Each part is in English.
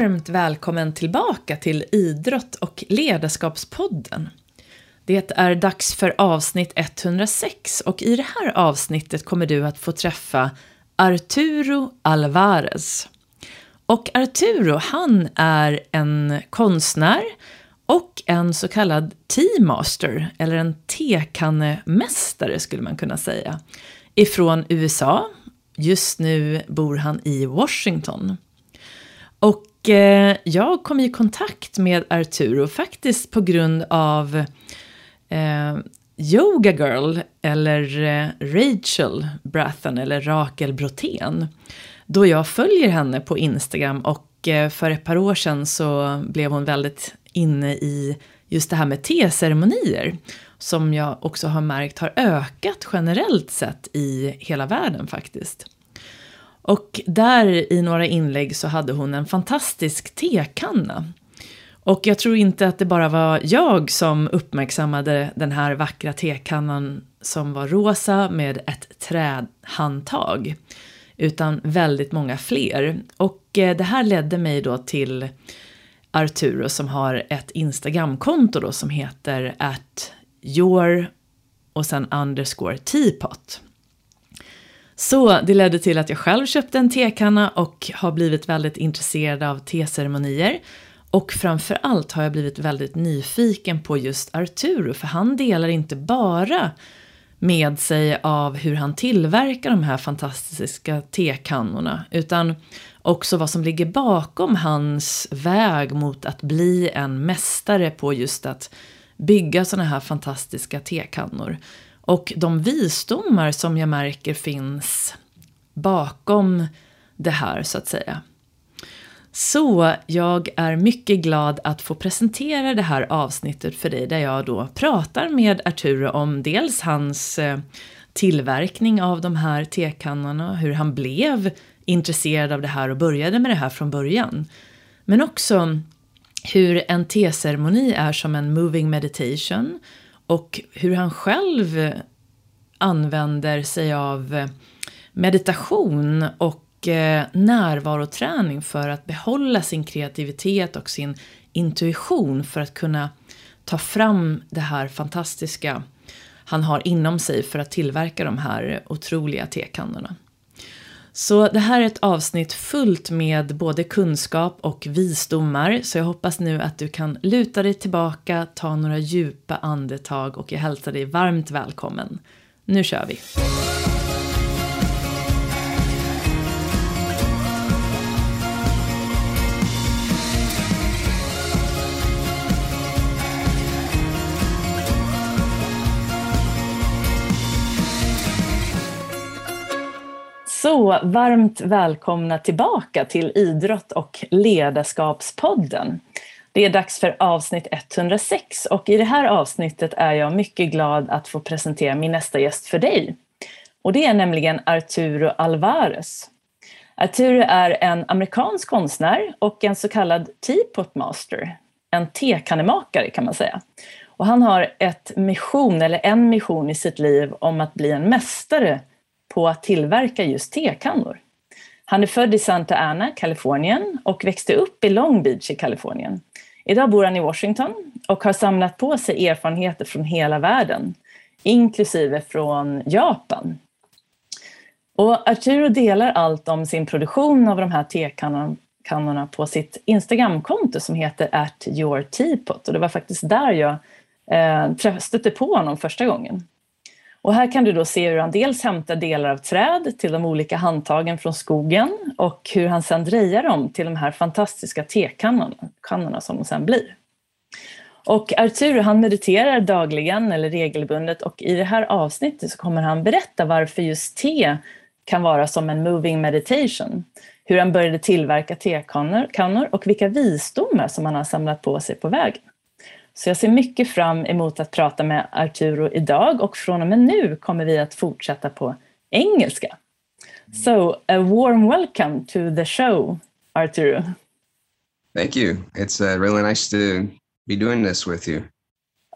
varmt välkommen tillbaka till Idrott och ledarskapspodden. Det är dags för avsnitt 106 och i det här avsnittet kommer du att få träffa Arturo Alvarez. Och Arturo, han är en konstnär och en så kallad teamaster, eller en tekannemästare skulle man kunna säga, ifrån USA. Just nu bor han i Washington. Och Eh, jag kom i kontakt med Arturo faktiskt på grund av eh, Yoga Girl, eller eh, Rachel Brathen, eller Rakel Brotén. Då jag följer henne på Instagram och eh, för ett par år sedan så blev hon väldigt inne i just det här med teceremonier. Som jag också har märkt har ökat generellt sett i hela världen faktiskt. Och där i några inlägg så hade hon en fantastisk tekanna. Och jag tror inte att det bara var jag som uppmärksammade den här vackra tekannan som var rosa med ett trädhandtag. Utan väldigt många fler. Och eh, det här ledde mig då till Arturo som har ett Instagramkonto då som heter at your och sen underscore teapot. Så det ledde till att jag själv köpte en tekanna och har blivit väldigt intresserad av teceremonier. Och framför allt har jag blivit väldigt nyfiken på just Arturo, för han delar inte bara med sig av hur han tillverkar de här fantastiska tekannorna, utan också vad som ligger bakom hans väg mot att bli en mästare på just att bygga sådana här fantastiska tekannor. Och de visdomar som jag märker finns bakom det här så att säga. Så jag är mycket glad att få presentera det här avsnittet för dig där jag då pratar med Arturo om dels hans eh, tillverkning av de här tekannorna, hur han blev intresserad av det här och började med det här från början. Men också hur en teceremoni är som en moving meditation och hur han själv använder sig av eh, meditation och eh, närvaroträning för att behålla sin kreativitet och sin intuition för att kunna ta fram det här fantastiska han har inom sig för att tillverka de här otroliga tekannorna. Så det här är ett avsnitt fullt med både kunskap och visdomar, så jag hoppas nu att du kan luta dig tillbaka, ta några djupa andetag och jag hälsar dig varmt välkommen. Nu kör vi! Så varmt välkomna tillbaka till Idrott och ledarskapspodden. Det är dags för avsnitt 106 och i det här avsnittet är jag mycket glad att få presentera min nästa gäst för dig. Och det är nämligen Arturo Alvarez. Arturo är en amerikansk konstnär och en så kallad teapot master, en tekannemakare kan man säga. Och han har ett mission, eller en mission i sitt liv om att bli en mästare på att tillverka just tekannor. Han är född i Santa Ana, Kalifornien och växte upp i Long Beach i Kalifornien. Idag bor han i Washington och har samlat på sig erfarenheter från hela världen, inklusive från Japan. Och Arturo delar allt om sin produktion av de här tekannorna på sitt Instagramkonto som heter at your teapot. Och det var faktiskt där jag eh, stötte på honom första gången. Och här kan du då se hur han dels hämtar delar av träd till de olika handtagen från skogen och hur han sedan drejar dem till de här fantastiska tekannorna som de sedan blir. Och Arturo han mediterar dagligen eller regelbundet och i det här avsnittet så kommer han berätta varför just te kan vara som en moving meditation. Hur han började tillverka tekannor och vilka visdomar som han har samlat på sig på vägen. Så jag ser mycket fram emot att prata med Arturo idag och från och med nu kommer vi att fortsätta på engelska. So a warm welcome to the show, Arturo. Thank you. It's uh, really nice to be doing this with you.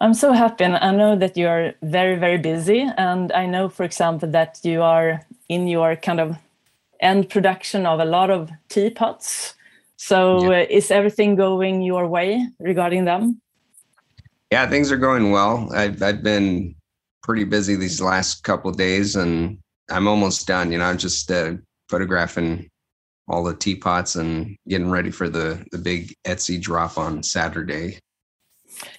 I'm so happy, and I know that you are very, very busy. And I know, for example, that you are in your kind of end production of a lot of teapots So, yeah. uh, is everything going your way regarding them? Yeah, things are going well. I've I've been pretty busy these last couple days, and I'm almost done. You know, I'm just uh, photographing all the teapots and getting ready for the the big Etsy drop on Saturday.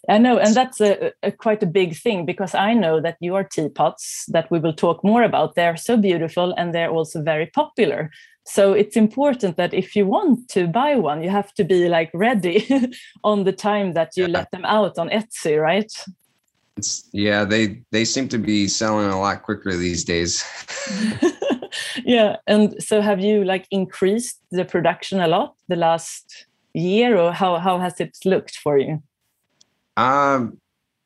I know, and that's a, a, quite a big thing because I know that your teapots that we will talk more about they're so beautiful and they're also very popular. So it's important that if you want to buy one, you have to be like ready on the time that you yeah. let them out on Etsy, right? It's, yeah, they they seem to be selling a lot quicker these days. yeah, and so have you like increased the production a lot the last year, or how how has it looked for you? Um,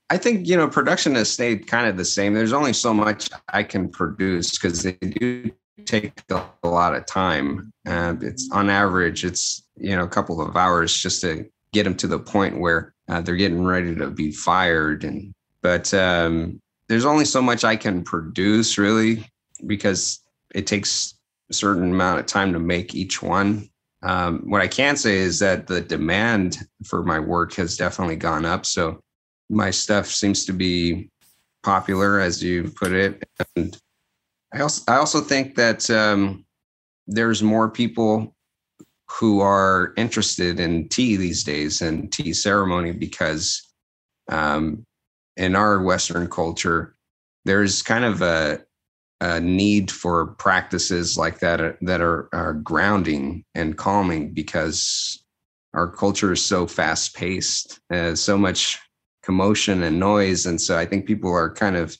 I think you know production has stayed kind of the same. There's only so much I can produce because they do take a, lot of time. Uh, it's on average, it's you know a couple of hours just to get them to the point where uh, they're getting ready to be fired. And but um, there's only so much I can produce really because it takes a certain amount of time to make each one. Um, what I can say is that the demand for my work has definitely gone up. So my stuff seems to be popular, as you put it. And I also I also think that um, there's more people who are interested in tea these days and tea ceremony because um, in our Western culture, there's kind of a a need for practices like that uh, that are, are grounding and calming because our culture is so fast paced, uh, so much commotion and noise, and so I think people are kind of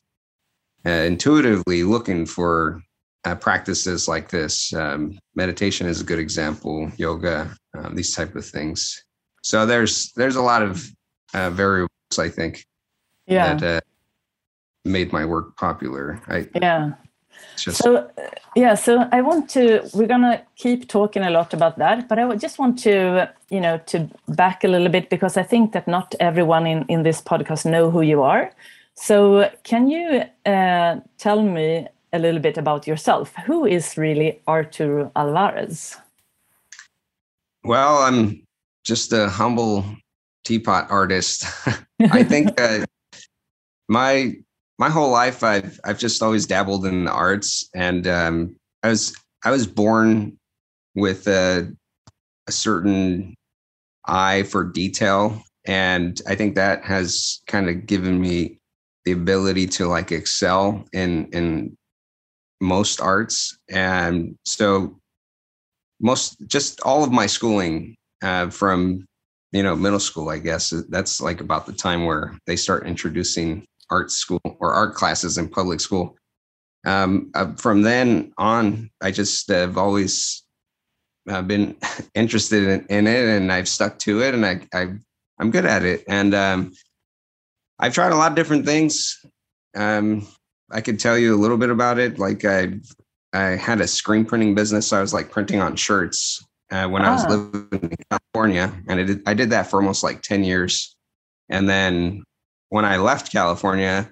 uh, intuitively looking for uh, practices like this. Um, meditation is a good example. Yoga, um, these type of things. So there's there's a lot of uh, variables I think yeah. that uh, made my work popular. I, yeah just... So, yeah, so I want to, we're going to keep talking a lot about that, but I just want to, you know, to back a little bit because I think that not everyone in, in this podcast know who you are. So, can you uh, tell me a little bit about yourself? Who is really Arturo Alvarez? Well, I'm just a humble teapot artist. I think uh, my my whole life I've I've just always dabbled in the arts, and um, I was I was born with a, a certain eye for detail, and I think that has kind of given me the ability to like excel in in most arts, and so most just all of my schooling uh, from you know middle school, I guess that's like about the time where they start introducing art school or art classes in public school. Um, uh, from then on, I just have always uh, been interested in, in, it, and I've stuck to it, and I, I I'm good at it. And um, I've tried a lot of different things. Um, I could tell you a little bit about it. Like I, I had a screen printing business. So I was like printing on shirts uh, when ah. I was ah. living in California, and I did I did that for almost like ten years. And then when I left California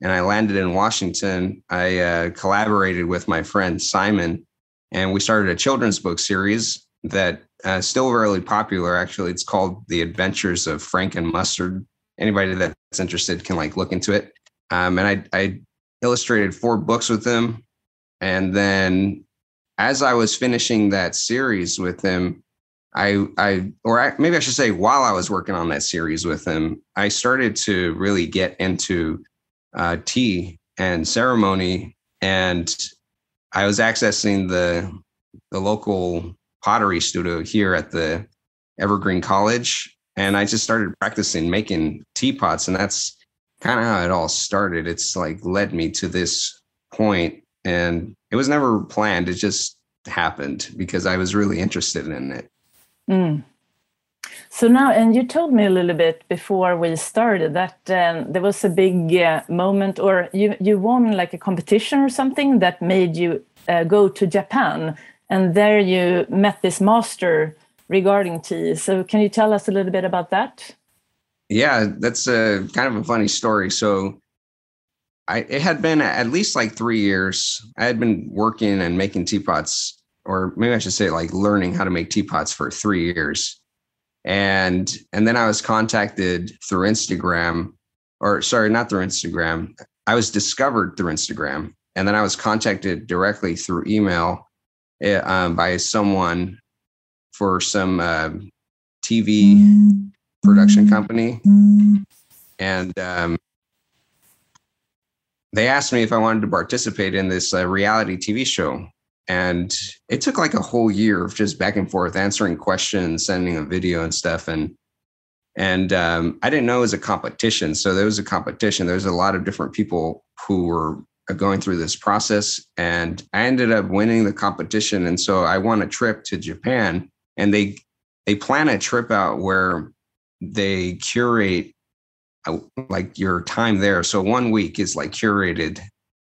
and I landed in Washington, I uh, collaborated with my friend Simon, and we started a children's book series that uh, still really popular. Actually, it's called The Adventures of Frank and Mustard. Anybody that's interested can like look into it. Um, and I, I illustrated four books with him, and then as I was finishing that series with him, I, I, or I, maybe I should say, while I was working on that series with him, I started to really get into uh, tea and ceremony, and I was accessing the the local pottery studio here at the Evergreen College, and I just started practicing making teapots, and that's kind of how it all started. It's like led me to this point, and it was never planned. It just happened because I was really interested in it. Mm. So now, and you told me a little bit before we started that um, there was a big uh, moment, or you you won like a competition or something that made you uh, go to Japan, and there you met this master regarding tea. So can you tell us a little bit about that? Yeah, that's a kind of a funny story. So. I, it had been at least like three years. I had been working and making teapots or maybe I should say like learning how to make teapots for three years. And and then I was contacted through Instagram, or sorry, not through Instagram. I was discovered through Instagram, and then I was contacted directly through email uh, um, by someone for some uh, TV production company, and um, they asked me if I wanted to participate in this uh, reality TV show. And it took like a whole year of just back and forth answering questions, sending a video and stuff. And and um, I didn't know it was a competition. So there was a competition. There's a lot of different people who were going through this process. And I ended up winning the competition. And so I won a trip to Japan and they they plan a trip out where they curate uh, like your time there. So one week is like curated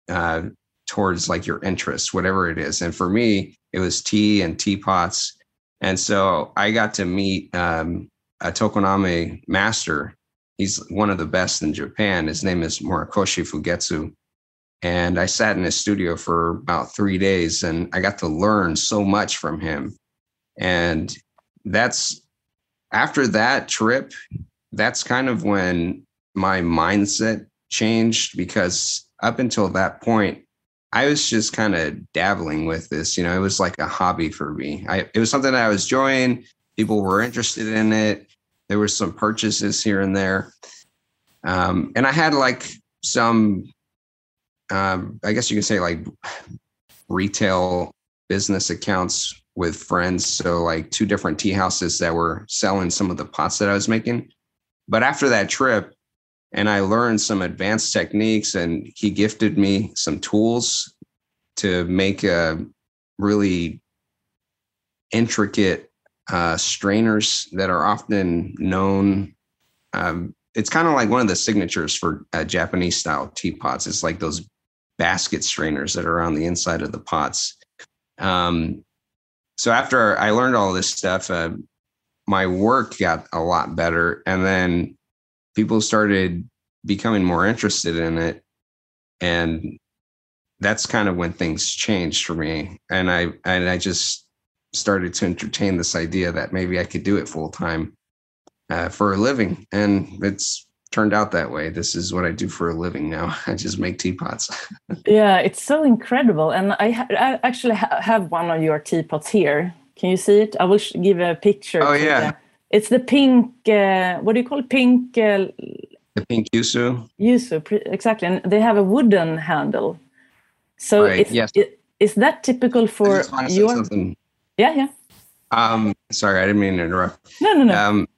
uh, towards like your interests, whatever it is. And for me, it was tea and teapots. And so I got to meet um, a tokoname master. He's one of the best in Japan. His name is Murakoshi Fugetsu. And I sat in his studio for about three days and I got to learn so much from him. And that's after that trip, that's kind of when my mindset changed because up until that point, I was just kind of dabbling with this. You know, it was like a hobby for me. I, it was something I was enjoying. People were interested in it. There were some purchases here and there. Um, and I had like some, um, I guess you could say like retail business accounts with friends. So like two different tea houses that were selling some of the pots that I was making. But after that trip, and I learned some advanced techniques, and he gifted me some tools to make a really intricate uh, strainers that are often known. Um, it's kind of like one of the signatures for uh, Japanese style teapots. It's like those basket strainers that are on the inside of the pots. Um, so after I learned all this stuff, uh, my work got a lot better, and then people started becoming more interested in it, and that's kind of when things changed for me. And I and I just started to entertain this idea that maybe I could do it full time uh, for a living, and it's turned out that way. This is what I do for a living now. I just make teapots. yeah, it's so incredible. And I, ha I actually ha have one of your teapots here. Can you see it? I will give a picture. Oh, yeah. The, it's the pink, uh, what do you call it? Pink. Uh, the pink kyusu. Kyusu, exactly. And they have a wooden handle. So right, is, yes. is that typical for your. Yeah, yeah. Um, sorry, I didn't mean to interrupt. No, no, no. Um,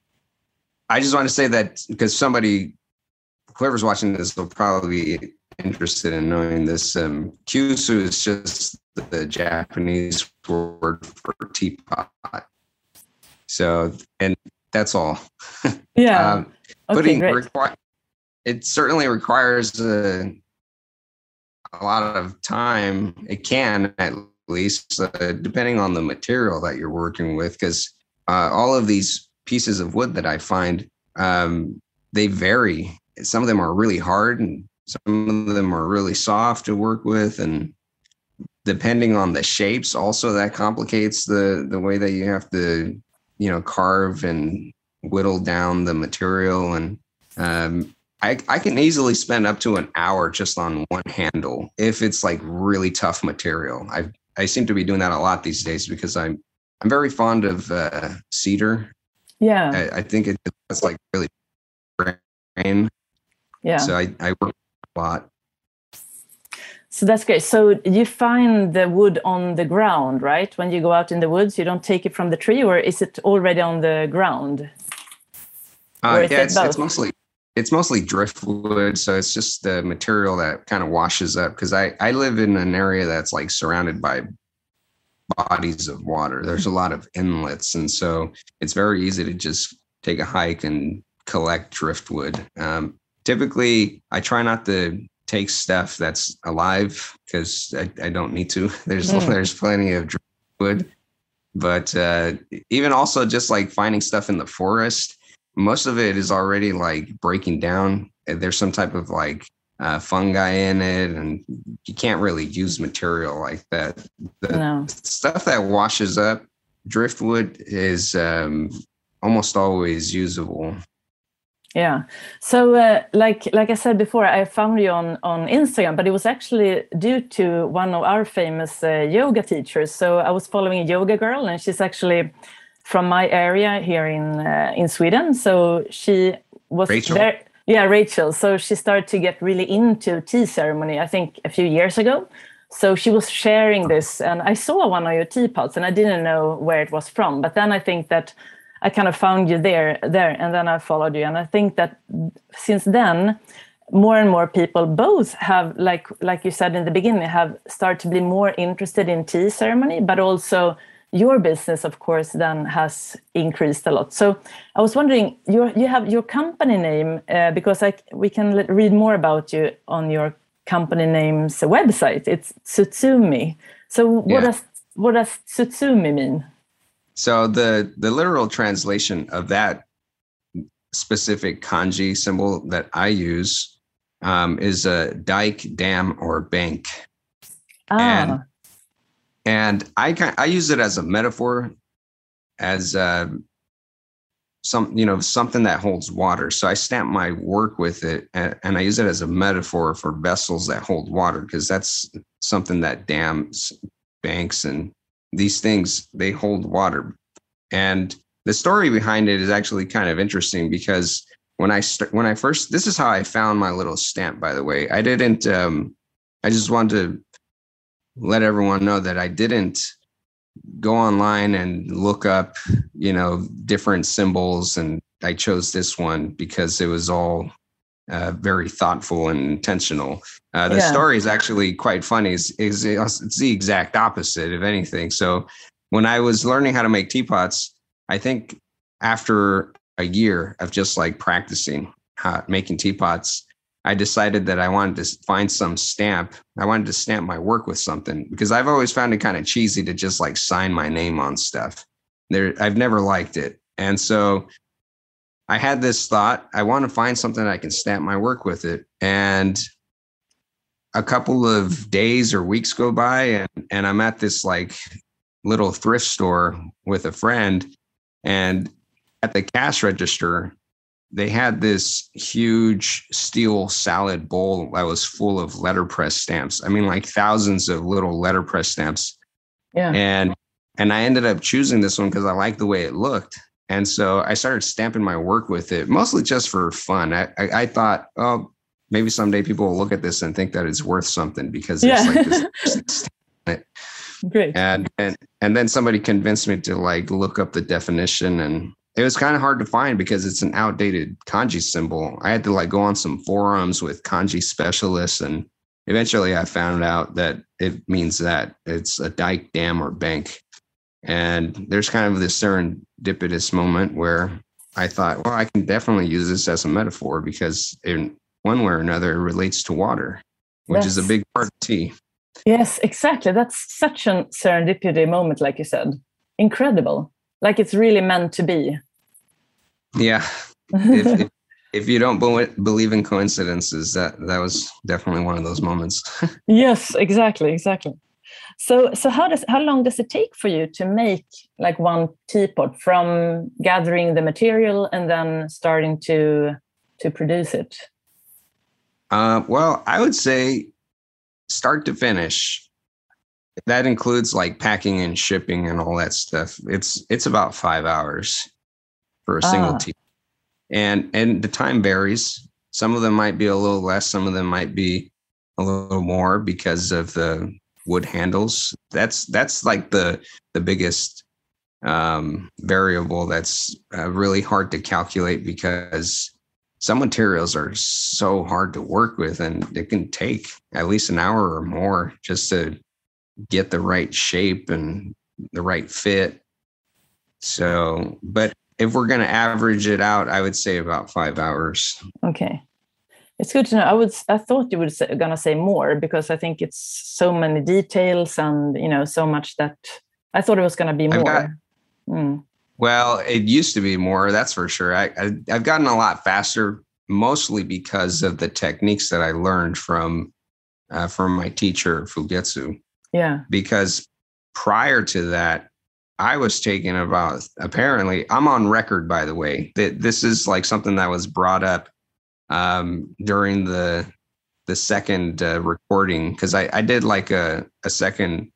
I just want to say that because somebody, whoever's watching this, will probably be interested in knowing this. Um, kyusu is just the Japanese word for teapot. So, and that's all. Yeah. um, putting requi- it certainly requires a, a lot of time. It can at least, uh, depending on the material that you're working with, because uh, all of these pieces of wood that I find, um, they vary. Some of them are really hard and some of them are really soft to work with. And depending on the shapes, also that complicates the, the way that you have to, you know, carve and whittle down the material. And um, I, I can easily spend up to an hour just on one handle if it's like really tough material. I I seem to be doing that a lot these days because I'm I'm very fond of uh, cedar yeah. I, I think it's like really brain. Yeah. So I, I work a lot. So that's great. So you find the wood on the ground, right? When you go out in the woods, you don't take it from the tree, or is it already on the ground? Uh, yeah, it's, it's, mostly it's mostly driftwood, so it's just the material that kind of washes up. Because I I live in an area that's like surrounded by bodies of water. There's a lot of inlets, and so it's very easy to just take a hike and collect driftwood. Um, typically, I try not to take stuff that's alive because I, I, don't need to. There's mm. there's plenty of driftwood, but uh, even also just like finding stuff in the forest, most of it is already like breaking down. There's some type of like uh, fungi in it, and you can't really use material like that. The No. stuff that washes up, driftwood, is um, almost always usable. Yeah. So, uh, like like I said before, I found you on on Instagram, but it was actually due to one of our famous uh, yoga teachers. So I was following a yoga girl, and she's actually from my area here in uh, in Sweden. So she was Rachel? there. Yeah, Rachel. So she started to get really into tea ceremony. I think a few years ago. So she was sharing this, and I saw one of your teapots, and I didn't know where it was from. But then I think that I kind of found you there, there, and then I followed you. And I think that since then, more and more people both have, like like you said in the beginning, have started to be more interested in tea ceremony, but also your business, of course, then has increased a lot. So I was wondering, you you have your company name uh, because I we can let- read more about you on your company name's website. It's Tsutsumi. So what Yeah. does what does Tsutsumi mean? So the the literal translation of that specific kanji symbol that I use um, is a dike, dam, or bank, Ah, And- and I ki- I use it as a metaphor, as uh, some you know something that holds water. So I stamp my work with it, and, and I use it as a metaphor for vessels that hold water because that's something that dams, banks, and these things they hold water. And the story behind it is actually kind of interesting because when I st- when I first this is how I found my little stamp. By the way, I didn't. Um, I just wanted to let everyone know that I didn't go online and look up, you know, different symbols, and I chose this one because it was all uh, very thoughtful and intentional. Uh, the Yeah. story is actually quite funny. Is is it's the exact opposite, of anything. So when I was learning how to make teapots, I think after a year of just like practicing uh, making teapots, I decided that I wanted to find some stamp. I wanted to stamp my work with something because I've always found it kind of cheesy to just like sign my name on stuff. There, I've never liked it, and so I had this thought: I want to find something I can stamp my work with it. And a couple of days or weeks go by, and and I'm at this like little thrift store with a friend, and at the cash register, they had this huge steel salad bowl that was full of letterpress stamps. I mean, like thousands of little letterpress stamps. yeah. And and I ended up choosing this one because I liked the way it looked. And so I started stamping my work with it, mostly just for fun. I, I, I thought, oh, maybe someday people will look at this and think that it's worth something because Yeah. like this Great. and and and then somebody convinced me to like look up the definition and it was kind of hard to find because it's an outdated kanji symbol i had to like go on some forums with kanji specialists and eventually i found out that it means that it's a dike dam or bank and there's kind of this serendipitous moment where i thought well i can definitely use this as a metaphor because in one way or another it relates to water which is a big part of tea Yes, exactly. That's such a serendipity moment, like you said. Incredible. Like it's really meant to be. yeah if, if if you don't believe in coincidences, that that was definitely one of those moments. yes, exactly, exactly. So, so how does how long does it take for you to make like one teapot from gathering the material and then starting to to produce it? uh, well, I would say start to finish. That includes like packing and shipping and all that stuff. It's it's about five hours for a single Ah. tea, and and the time varies. Some of them might be a little less. Some of them might be a little more because of the wood handles. That's that's like the the biggest um, variable that's uh, really hard to calculate because some materials are so hard to work with and it can take at least an hour or more just to get the right shape and the right fit. So, but if we're going to average it out, I would say about five hours. Okay, it's good to know. I would I thought you were gonna say more because I think it's so many details and you know so much that I thought it was gonna be more. got- Mm. Well, it used to be more, that's for sure. I, I I've gotten a lot faster mostly because of the techniques that I learned from uh, from my teacher Fugetsu. Yeah. Because prior to that, I was taking about apparently I'm on record by the way that this is like something that was brought up um, during the the second uh, recording because I, I did like a, a second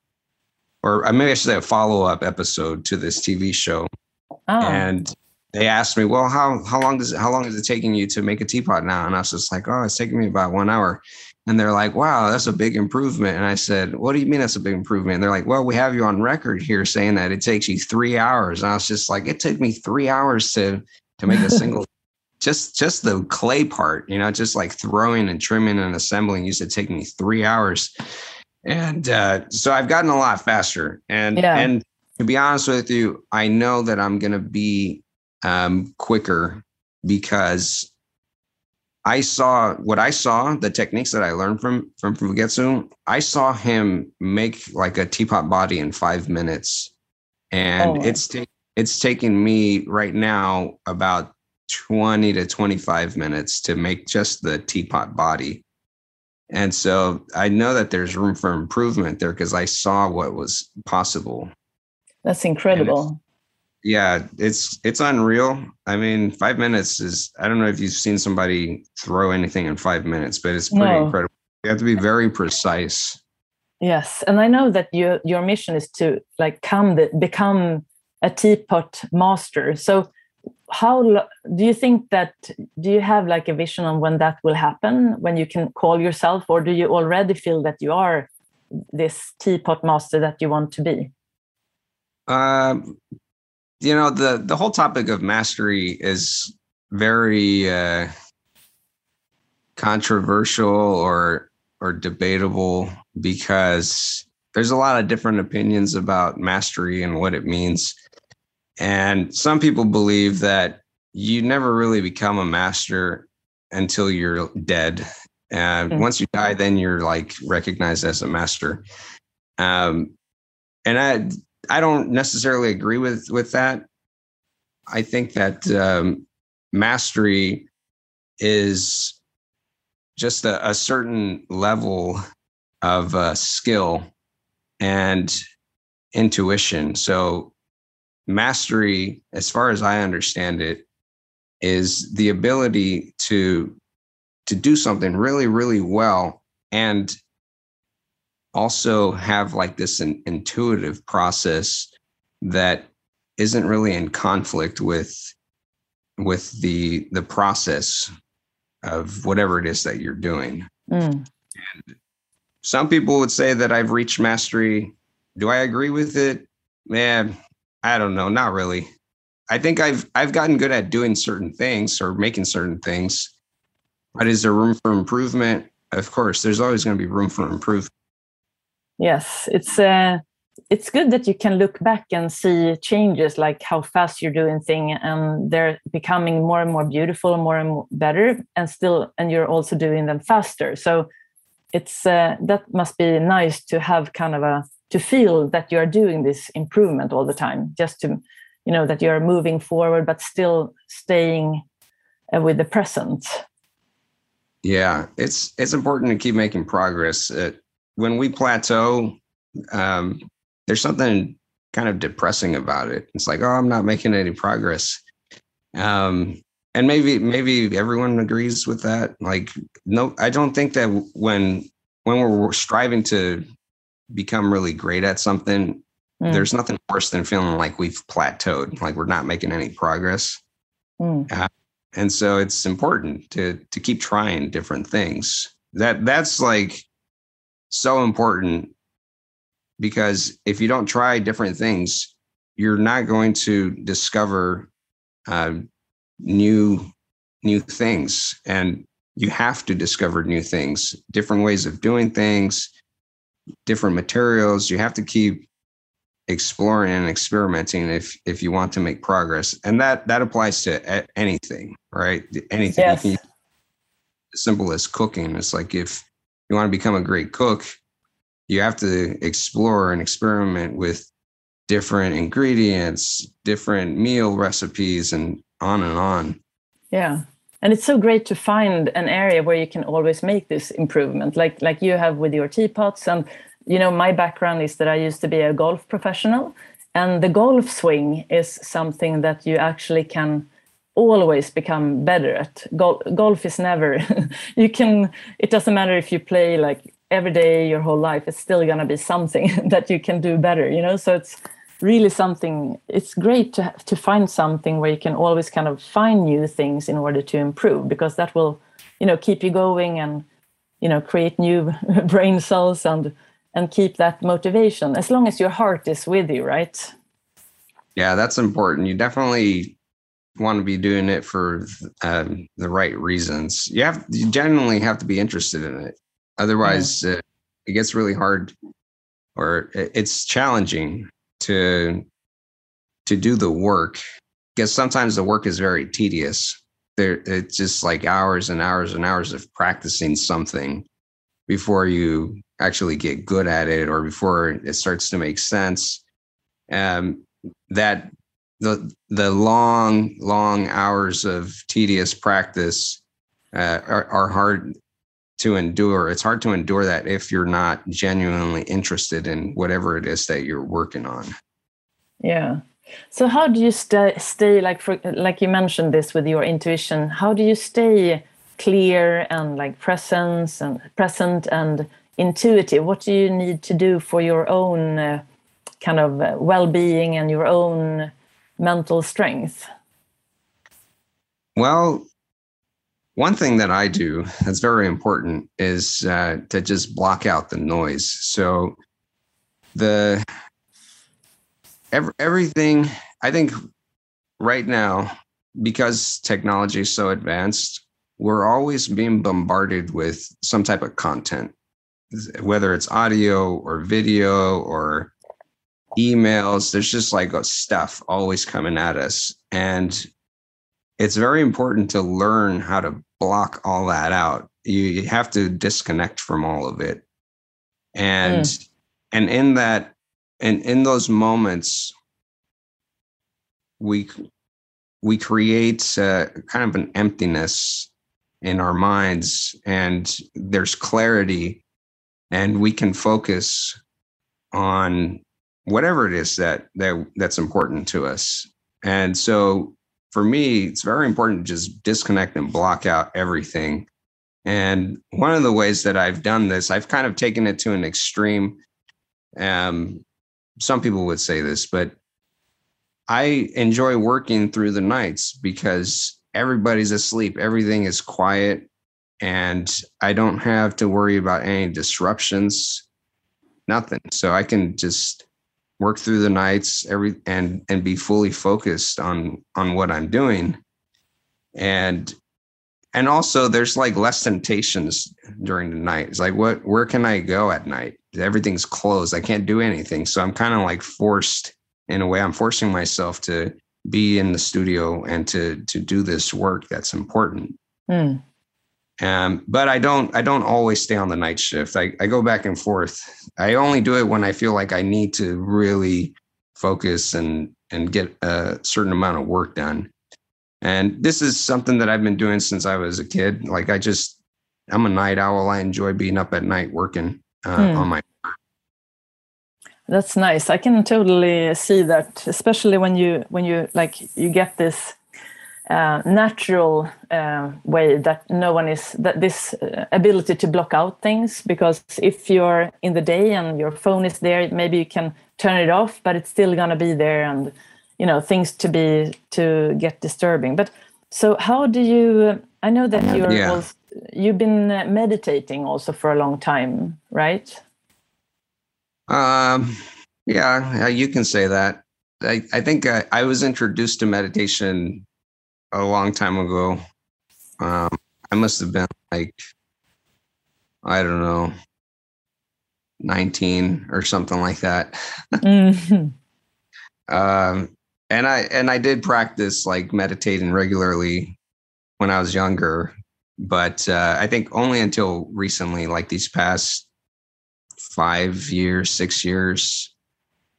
or uh, maybe I should say a follow up episode to this TV show. Oh. And they asked me, well, how, how long does it, how long is it taking you to make a teapot now? And I was just like, oh, it's taking me about one hour. And they're like, wow, that's a big improvement. And I said, what do you mean that's a big improvement? And they're like, well, we have you on record here saying that it takes you three hours. And I was just like, it took me three hours to, to make a single, just, just the clay part, you know, just like throwing and trimming and assembling used to take me three hours and uh, so I've gotten a lot faster. And yeah. and to be honest with you, I know that I'm going to be um, quicker because I saw what I saw, the techniques that I learned from from Fugetsu. I saw him make like a teapot body in five minutes, and oh. it's ta- it's taking me right now about twenty to twenty five minutes to make just the teapot body. And so I know that there's room for improvement there because I saw what was possible. That's incredible. Yeah, it's it's unreal. I mean, five minutes is I don't know if you've seen somebody throw anything in five minutes, but it's pretty no. incredible. You have to be very precise. Yes, and I know that your your mission is to like come the, become a teapot master. So how do you think that do you have like a vision on when that will happen when you can call yourself or do you already feel that you are this teapot master that you want to be um you know the the whole topic of mastery is very uh controversial or or debatable because there's a lot of different opinions about mastery and what it means and some people believe that you never really become a master until you're dead. And mm-hmm. once you die, then you're like recognized as a master. Um, and I I don't necessarily agree with with that. I think that um, mastery is just a, a certain level of uh, skill and intuition. So mastery, as far as I understand it, is the ability to to do something really, really well and also have like this an intuitive process that isn't really in conflict with with the the process of whatever it is that you're doing. Mm. And some people would say that I've reached mastery. Do I agree with it? Man, I don't know, not really. I think I've I've gotten good at doing certain things or making certain things. But is there room for improvement? Of course, there's always going to be room for improvement. Yes, it's uh, it's good that you can look back and see changes, like how fast you're doing things, and they're becoming more and more beautiful, more and more better, and still, and you're also doing them faster. So it's uh, that must be nice to have kind of a to feel that you are doing this improvement all the time just to you know that you're moving forward but still staying uh, with the present yeah it's it's important to keep making progress when we plateau um, there's something kind of depressing about it it's like oh i'm not making any progress um, and maybe maybe everyone agrees with that like no i don't think that when when we're striving to become really great at something, mm. there's nothing worse than feeling like we've plateaued, like we're not making any progress. Mm. Uh, and so it's important to to keep trying different things. That that's like so important because if you don't try different things, you're not going to discover uh, new new things and you have to discover new things different ways of doing things different materials. You have to keep exploring and experimenting if if you want to make progress, and that that applies to anything, right? Anything. Yes. As simple as cooking. It's like if you want to become a great cook, you have to explore and experiment with different ingredients, different meal recipes, and on and on. Yeah. and it's so great to find an area where you can always make this improvement like like you have with your teapots and you know my background is that i used to be a golf professional and the golf swing is something that you actually can always become better at Gol- golf is never you can it doesn't matter if you play like every day your whole life it's still going to be something that you can do better you know? So it's really something it's great to have to find something where you can always kind of find new things in order to improve because that will you know keep you going and you know create new brain cells and and keep that motivation as long as your heart is with you right? Yeah that's important. You definitely want to be doing it for um, the right reasons. You have you genuinely have to be interested in it. Otherwise yeah. uh, it gets really hard or it's challenging to to do the work. Because sometimes the work is very tedious. There it's just like hours and hours and hours of practicing something before you actually get good at it or before it starts to make sense. Um, that the the long long hours of tedious practice uh, are, are hard to endure. It's hard to endure that if you're not genuinely interested in whatever it is that you're working on. Yeah. So how do you stay stay like for like you mentioned this with your intuition? How do you stay clear and like presence and present and intuitive? What do you need to do for your own uh, kind of uh, well-being and your own mental strength? Well, one thing that I do that's very important is uh, to just block out the noise. So the every, everything I think right now because technology is so advanced, we're always being bombarded with some type of content, whether it's audio or video or emails. There's just like stuff always coming at us, and it's very important to learn how to block all that out. You, have to disconnect from all of it. And mm. and in that and in those moments we we create uh, kind of an emptiness in our minds and there's clarity and we can focus on whatever it is that that that's important to us and so for me, it's very important to just disconnect and block out everything. And one of the ways that I've done this, I've kind of taken it to an extreme. Um, some people would say this, but I enjoy working through the nights because everybody's asleep, everything is quiet, and I don't have to worry about any disruptions, nothing. So I can just work through the nights every and and be fully focused on on what i'm doing. And and also there's like less temptations during the night. It's like what where can i go at night? Everything's closed. I can't do anything. So i'm kind of like forced in a way i'm forcing myself to be in the studio and to to do this work that's important. Mm. Um, but I don't I don't always stay on the night shift. I, I go back and forth. I only do it when I feel like I need to really focus and and get a certain amount of work done. And this is something that I've been doing since I was a kid. Like I just I'm a night owl. I enjoy being up at night working uh, hmm. on my that's nice. I can totally see that, especially when you when you like you get this uh, natural uh, way that no one is that this uh, ability to block out things because if you're in the day and your phone is there maybe you can turn it off but it's still going to be there and you know things to be to get disturbing. But so how do you i know that you're yeah. also, you've been uh, meditating also for a long time right? Um yeah you can say that. I, I think I, I was introduced to meditation a long time ago. Um, I must have been like, I don't know, 19 or something like that. mm-hmm. um, and I and I did practice like meditating regularly when I was younger, but uh, I think only until recently, like these past five years, six years,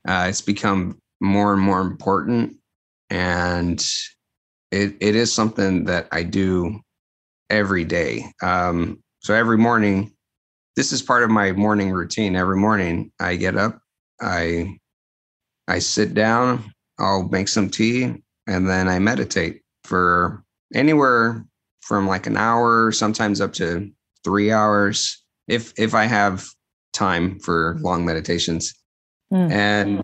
uh, it's become more and more important. And it, it is something that I do every day. Um, so every morning, this is part of my morning routine. Every morning, I get up, I I sit down, I'll make some tea, and then I meditate for anywhere from like an hour, sometimes up to three hours, if if I have time for long meditations. Mm. And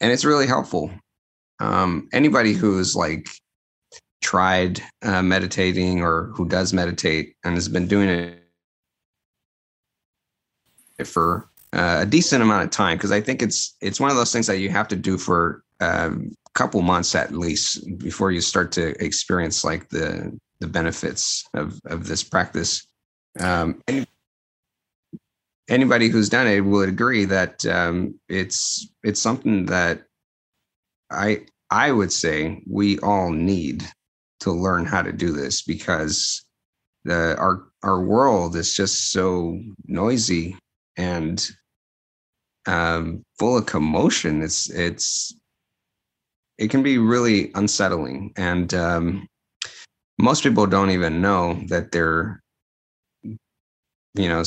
and it's really helpful. Um, anybody who's like tried uh, meditating or who does meditate and has been doing it for uh, a decent amount of time because I think it's it's one of those things that you have to do for a um, couple months at least before you start to experience like the the benefits of of this practice. Um, any, anybody who's done it would agree that um, it's it's something that I I would say we all need to learn how to do this because the our our world is just so noisy and um, full of commotion. It's it's it can be really unsettling, and um, most people don't even know that they're you know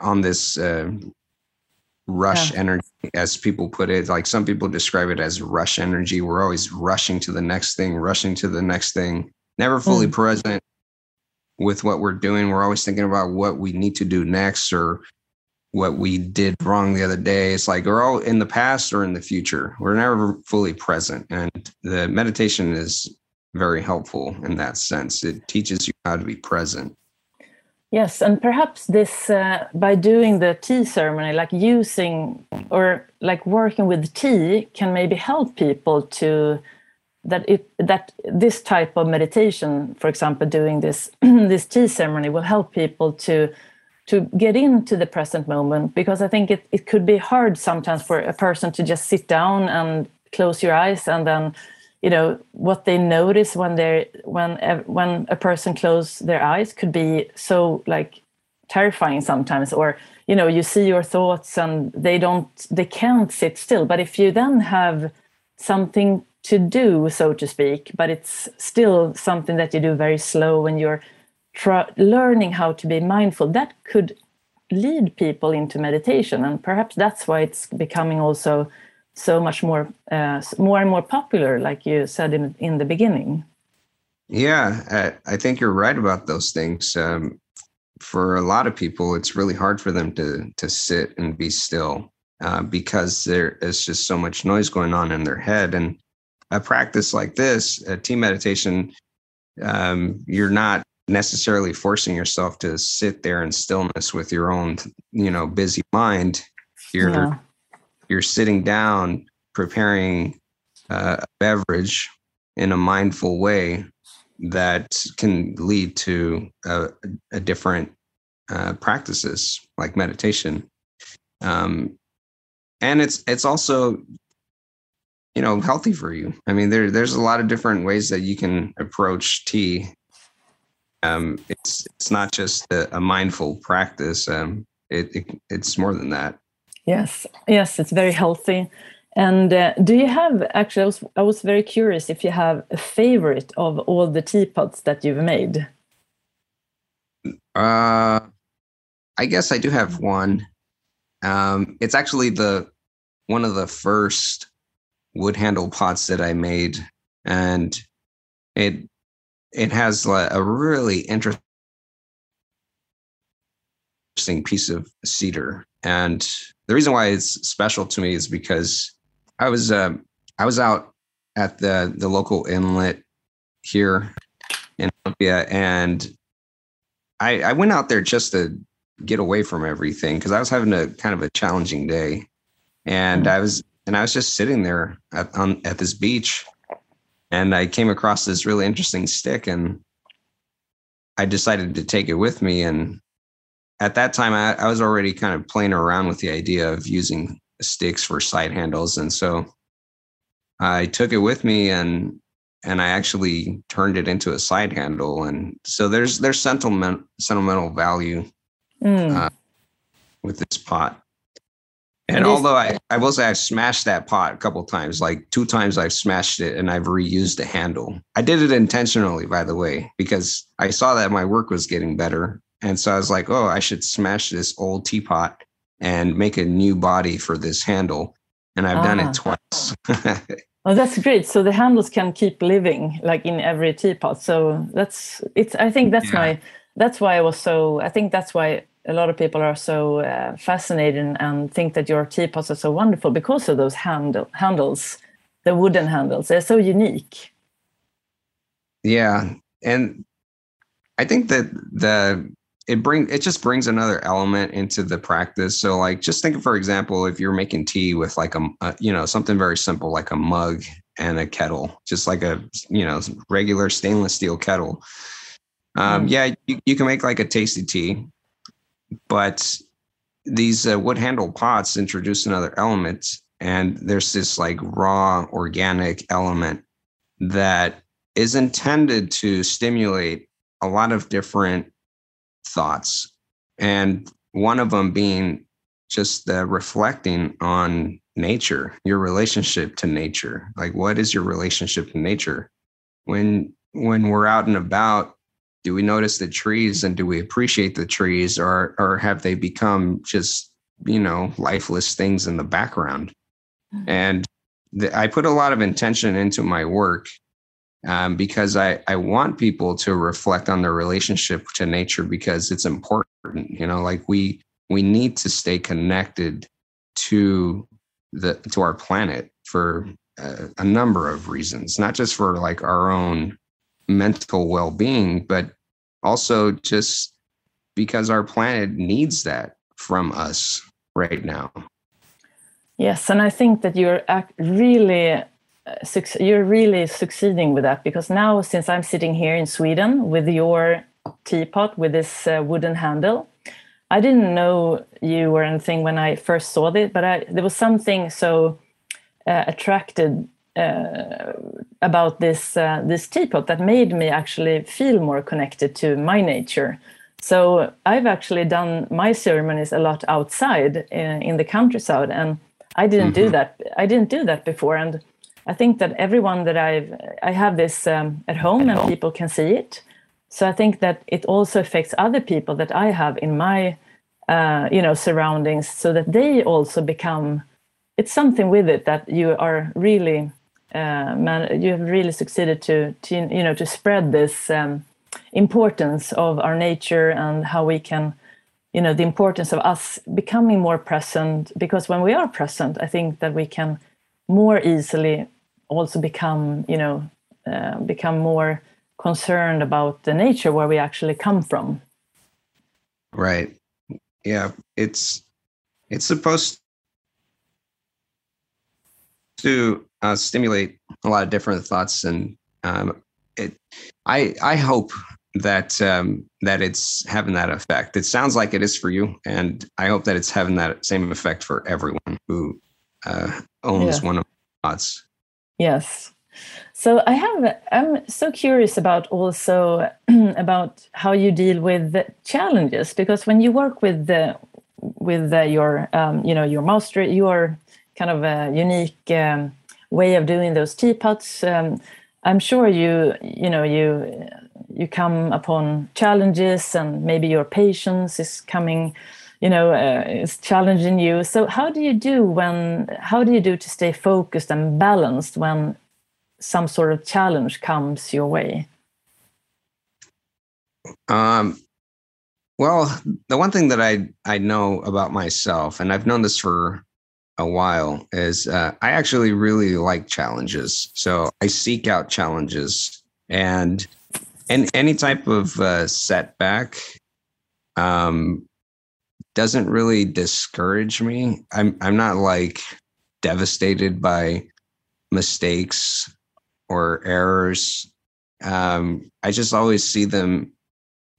on this uh, rush yeah. energy as people put it. Like some people describe it as rush energy. We're always rushing to the next thing rushing to the next thing. Never fully mm. present with what we're doing. We're always thinking about what we need to do next or what we did wrong the other day. It's like we're all in the past or in the future. We're never fully present and the meditation is very helpful in that sense. It teaches you how to be present Yes, and perhaps this uh, by doing the tea ceremony, like using or like working with tea, can maybe help people to that it that this type of meditation, for example, doing this this tea ceremony, will help people to to get into the present moment because I think it, it could be hard sometimes for a person to just sit down and close your eyes and then you know what they notice when they're when when a person closes their eyes could be so like terrifying sometimes or you know you see your thoughts and they don't they can't sit still. But if you then have something to do so to speak but it's still something that you do very slow when you're learning how to be mindful that could lead people into meditation. And perhaps that's why it's becoming also so much more uh, more and more popular like you said in, in the beginning. Yeah I, I think you're right about those things. Um, for a lot of people it's really hard for them to to sit and be still uh, because there is just so much noise going on in their head. And a practice like this a team meditation um, you're not necessarily forcing yourself to sit there in stillness with your own you know busy mind. You're yeah you're sitting down preparing uh, a beverage in a mindful way that can lead to a, a different uh, practices like meditation. Um, and it's it's also you know healthy for you. I mean there there's a lot of different ways that you can approach tea. Um, it's it's not just a, a mindful practice. Um, it, it, it's more than that Yes, yes, it's very healthy. And uh, do you have actually? I was, I was very curious if you have a favorite of all the teapots that you've made. Uh, I guess I do have one. Um, it's actually the one of the first wood handle pots that I made, and it it has a really interesting piece of cedar and the reason why it's special to me is because I was uh, I was out at the the local inlet here in Olympia, and I I went out there just to get away from everything because I was having a kind of a challenging day, and mm-hmm. I was and I was just sitting there at on at this beach, and I came across this really interesting stick, and I decided to take it with me, and at that time I, I was already kind of playing around with the idea of using sticks for side handles and so i took it with me and and i actually turned it into a side handle and so there's there's sentiment sentimental value mm. uh, with this pot And although I, I will say I've smashed that pot a couple times, like two times I've smashed it and I've reused the handle. I did it intentionally, by the way, because I saw that my work was getting better. And so I was like, oh, I should smash this old teapot and make a new body for this handle. And I've ah. done it ah. twice. oh, that's great. So the handles can keep living like in every teapot. So that's it's I think that's yeah. my that's why I was so I think that's why a lot of people are so uh, fascinated and think that your teapots are so wonderful because of those handle, handles, the wooden handles. They're so unique. Yeah, and I think that the it bring it just brings another element into the practice. So like just think for example, if you're making tea with like a, a you know something very simple like a mug and a kettle, just like a you know regular stainless steel kettle. Um, mm. Yeah, you, you can make like a tasty tea but these uh, wood handle pots introduce another element and there's this like raw organic element that is intended to stimulate a lot of different thoughts. And one of them being just the reflecting on nature your relationship to nature. Like what is your relationship to nature? When when we're out and about do we notice the trees and do we appreciate the trees or or have they become just you know lifeless things in the background? Mm-hmm. and the, i put a lot of intention into my work um, because I, I want people to reflect on their relationship to nature because it's important you know like we we need to stay connected to the to our planet for a, a number of reasons not just for like our own mental well-being but also just because our planet needs that from us right now. Yes and i think that you're really you're really succeeding with that because now since i'm sitting here in sweden with your teapot with this uh, wooden handle i didn't know you or anything when i first saw it but I, there was something so uh, attracted uh, about this uh, this teapot that made me actually feel more connected to my nature. So I've actually done my ceremonies a lot outside in, in the countryside, and I didn't mm-hmm. do that. I didn't do that before, and I think that everyone that I've I have this um, at home, and people can see it. So I think that it also affects other people that I have in my uh, you know surroundings, so that they also become. It's something with it that you are really uh, man, you have really succeeded to, to you know to spread this um, importance of our nature and how we can you know the importance of us becoming more present because when we are present i think that we can more easily also become you know uh, become more concerned about the nature where we actually come from right yeah it's it's supposed to uh, stimulate a lot of different thoughts, and um, it. I I hope that um, that it's having that effect. It sounds like it is for you, and I hope that it's having that same effect for everyone who uh, owns yeah. one of thoughts. Yes. So I have I'm so curious about also about how you deal with challenges because when you work with the with the, your um, you know your master your kind of a unique um, way of doing those teapots. Um, I'm sure you you know you you come upon challenges and maybe your patience is coming you know uh, is challenging you. So how do you do when how do you do to stay focused and balanced when some sort of challenge comes your way? Um well the one thing that i i know about myself and i've known this for a while is uh, I actually really like challenges. So I seek out challenges. And and any type of uh, setback um, doesn't really discourage me. I'm I'm not like devastated by mistakes or errors. Um, I just always see them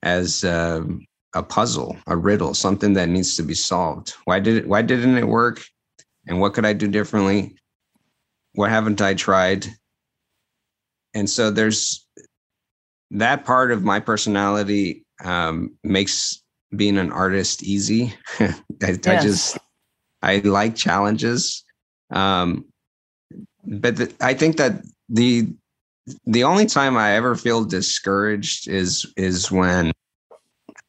as uh, a puzzle, a riddle, something that needs to be solved. Why did it? Why didn't it work? and what could I do differently? What haven't I tried? And so there's that part of my personality um, makes being an artist easy. I, yes. I, just I like challenges. Um, but the, I think that the the only time I ever feel discouraged is is when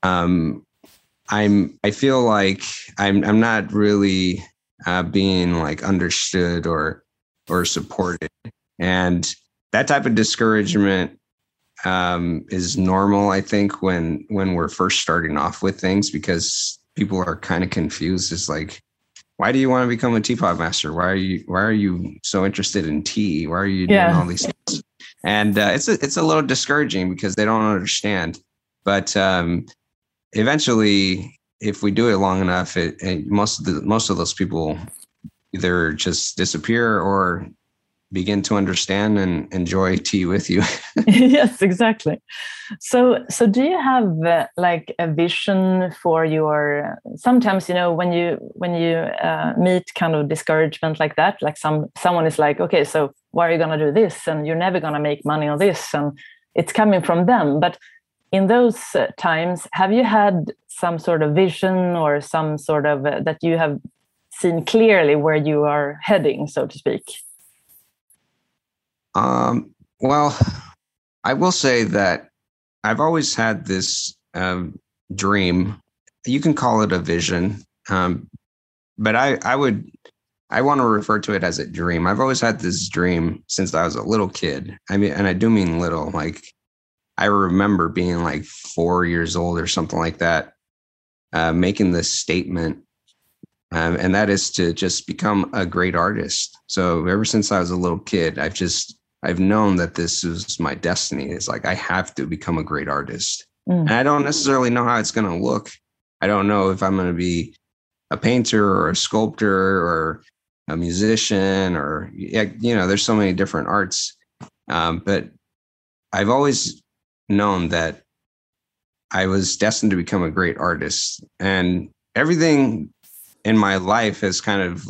um, I'm I feel like I'm I'm not really uh, being like understood or or supported, and that type of discouragement um, is normal. I think when when we're first starting off with things because people are kind of confused. It's like, why do you want to become a teapot master? Why are you why are you so interested in tea? Why are you doing all these things? And uh, it's a, it's a little discouraging because they don't understand. But um, eventually, if we do it long enough, it, it most of the most of those people either just disappear or begin to understand and enjoy tea with you. Yes exactly. So so do you have uh, like a vision for your sometimes you know when you when you uh, meet kind of discouragement like that like some someone is like okay so why are you going to do this? And you're never going to make money on this and it's coming from them. But in those uh, times have you had some sort of vision or some sort of uh, that you have seen clearly where you are heading so to speak um, well, I will say that I've always had this um, dream. You can call it a vision, um, but I, I would, I want to refer to it as a dream. I've always had this dream since I was a little kid. I mean, and I do mean little. Like, I remember being like four years old or something like that, uh, making this statement um, and that is to just become a great artist. So ever since I was a little kid, I've just I've known that this is my destiny. It's like I have to become a great artist. Mm. And I don't necessarily know how it's going to look. I don't know if I'm going to be a painter or a sculptor or a musician or you know, there's so many different arts. Um, but I've always known that I was destined to become a great artist, and everything in my life has kind of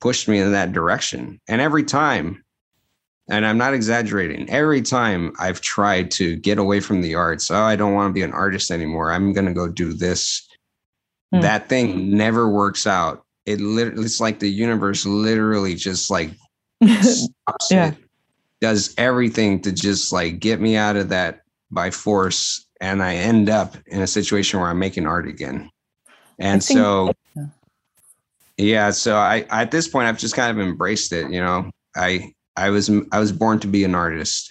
pushed me in that direction. And every time and I'm not exaggerating. Every time I've tried to get away from the arts, oh, I don't want to be an artist anymore. I'm going to go do this. Hmm. That thing never works out. It literally, it's like the universe literally just like stops yeah. it, does everything to just like get me out of that by force. And I end up in a situation where I'm making art again. And think, so, yeah, so I, at this point, I've just kind of embraced it. You know, I, I was I was born to be an artist.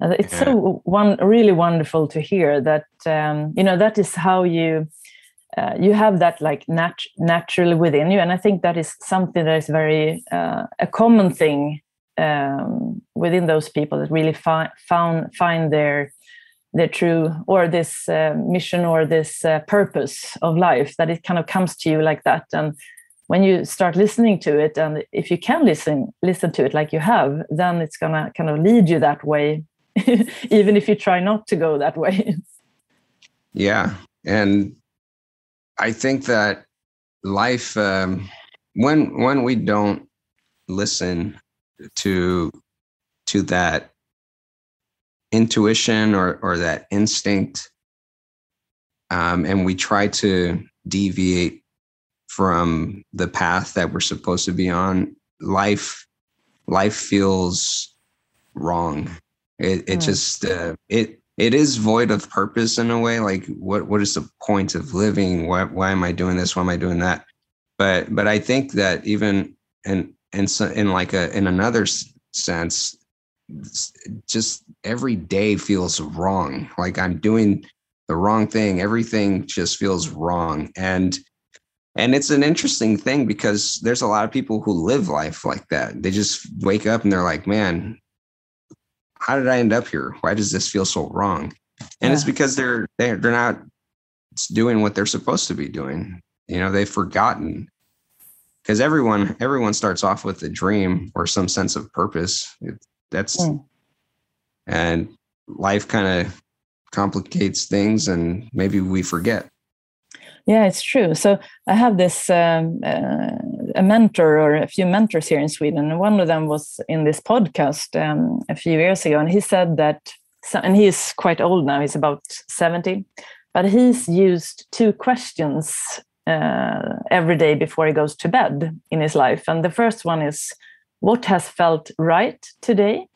It's yeah. so one really wonderful to hear that um, you know that is how you uh, you have that like nat- naturally within you, and I think that is something that is very uh, a common thing um, within those people that really fi- found find their their true or this uh, mission or this uh, purpose of life that it kind of comes to you like that and when you start listening to it and if you can listen listen to it like you have then it's gonna kind of lead you that way even if you try not to go that way. Yeah and i think that life um, when when we don't listen to to that intuition or or that instinct um, and we try to deviate from the path that we're supposed to be on life life feels wrong. It it mm. just uh, it it is void of purpose in a way like what what is the point of living? Why why am i doing this? Why am i doing that? But but i think that even in in so, in like a in another sense just every day feels wrong. Like i'm doing the wrong thing. Everything just feels wrong. And and it's an interesting thing because there's a lot of people who live life like that. They just wake up and they're like, man, how did I end up here? Why does this feel so wrong? And yeah. it's because they're they're they're not doing what they're supposed to be doing. You know, they've forgotten. Because everyone everyone starts off with a dream or some sense of purpose. It, that's mm. and life kind of complicates things and maybe we forget. Yeah, it's true. So I have this um, uh, a mentor or a few mentors here in Sweden, and one of them was in this podcast um, a few years ago, and he said that, and he's quite old now; he's about seventy, but he's used two questions uh, every day before he goes to bed in his life. And the first one is what has felt right today?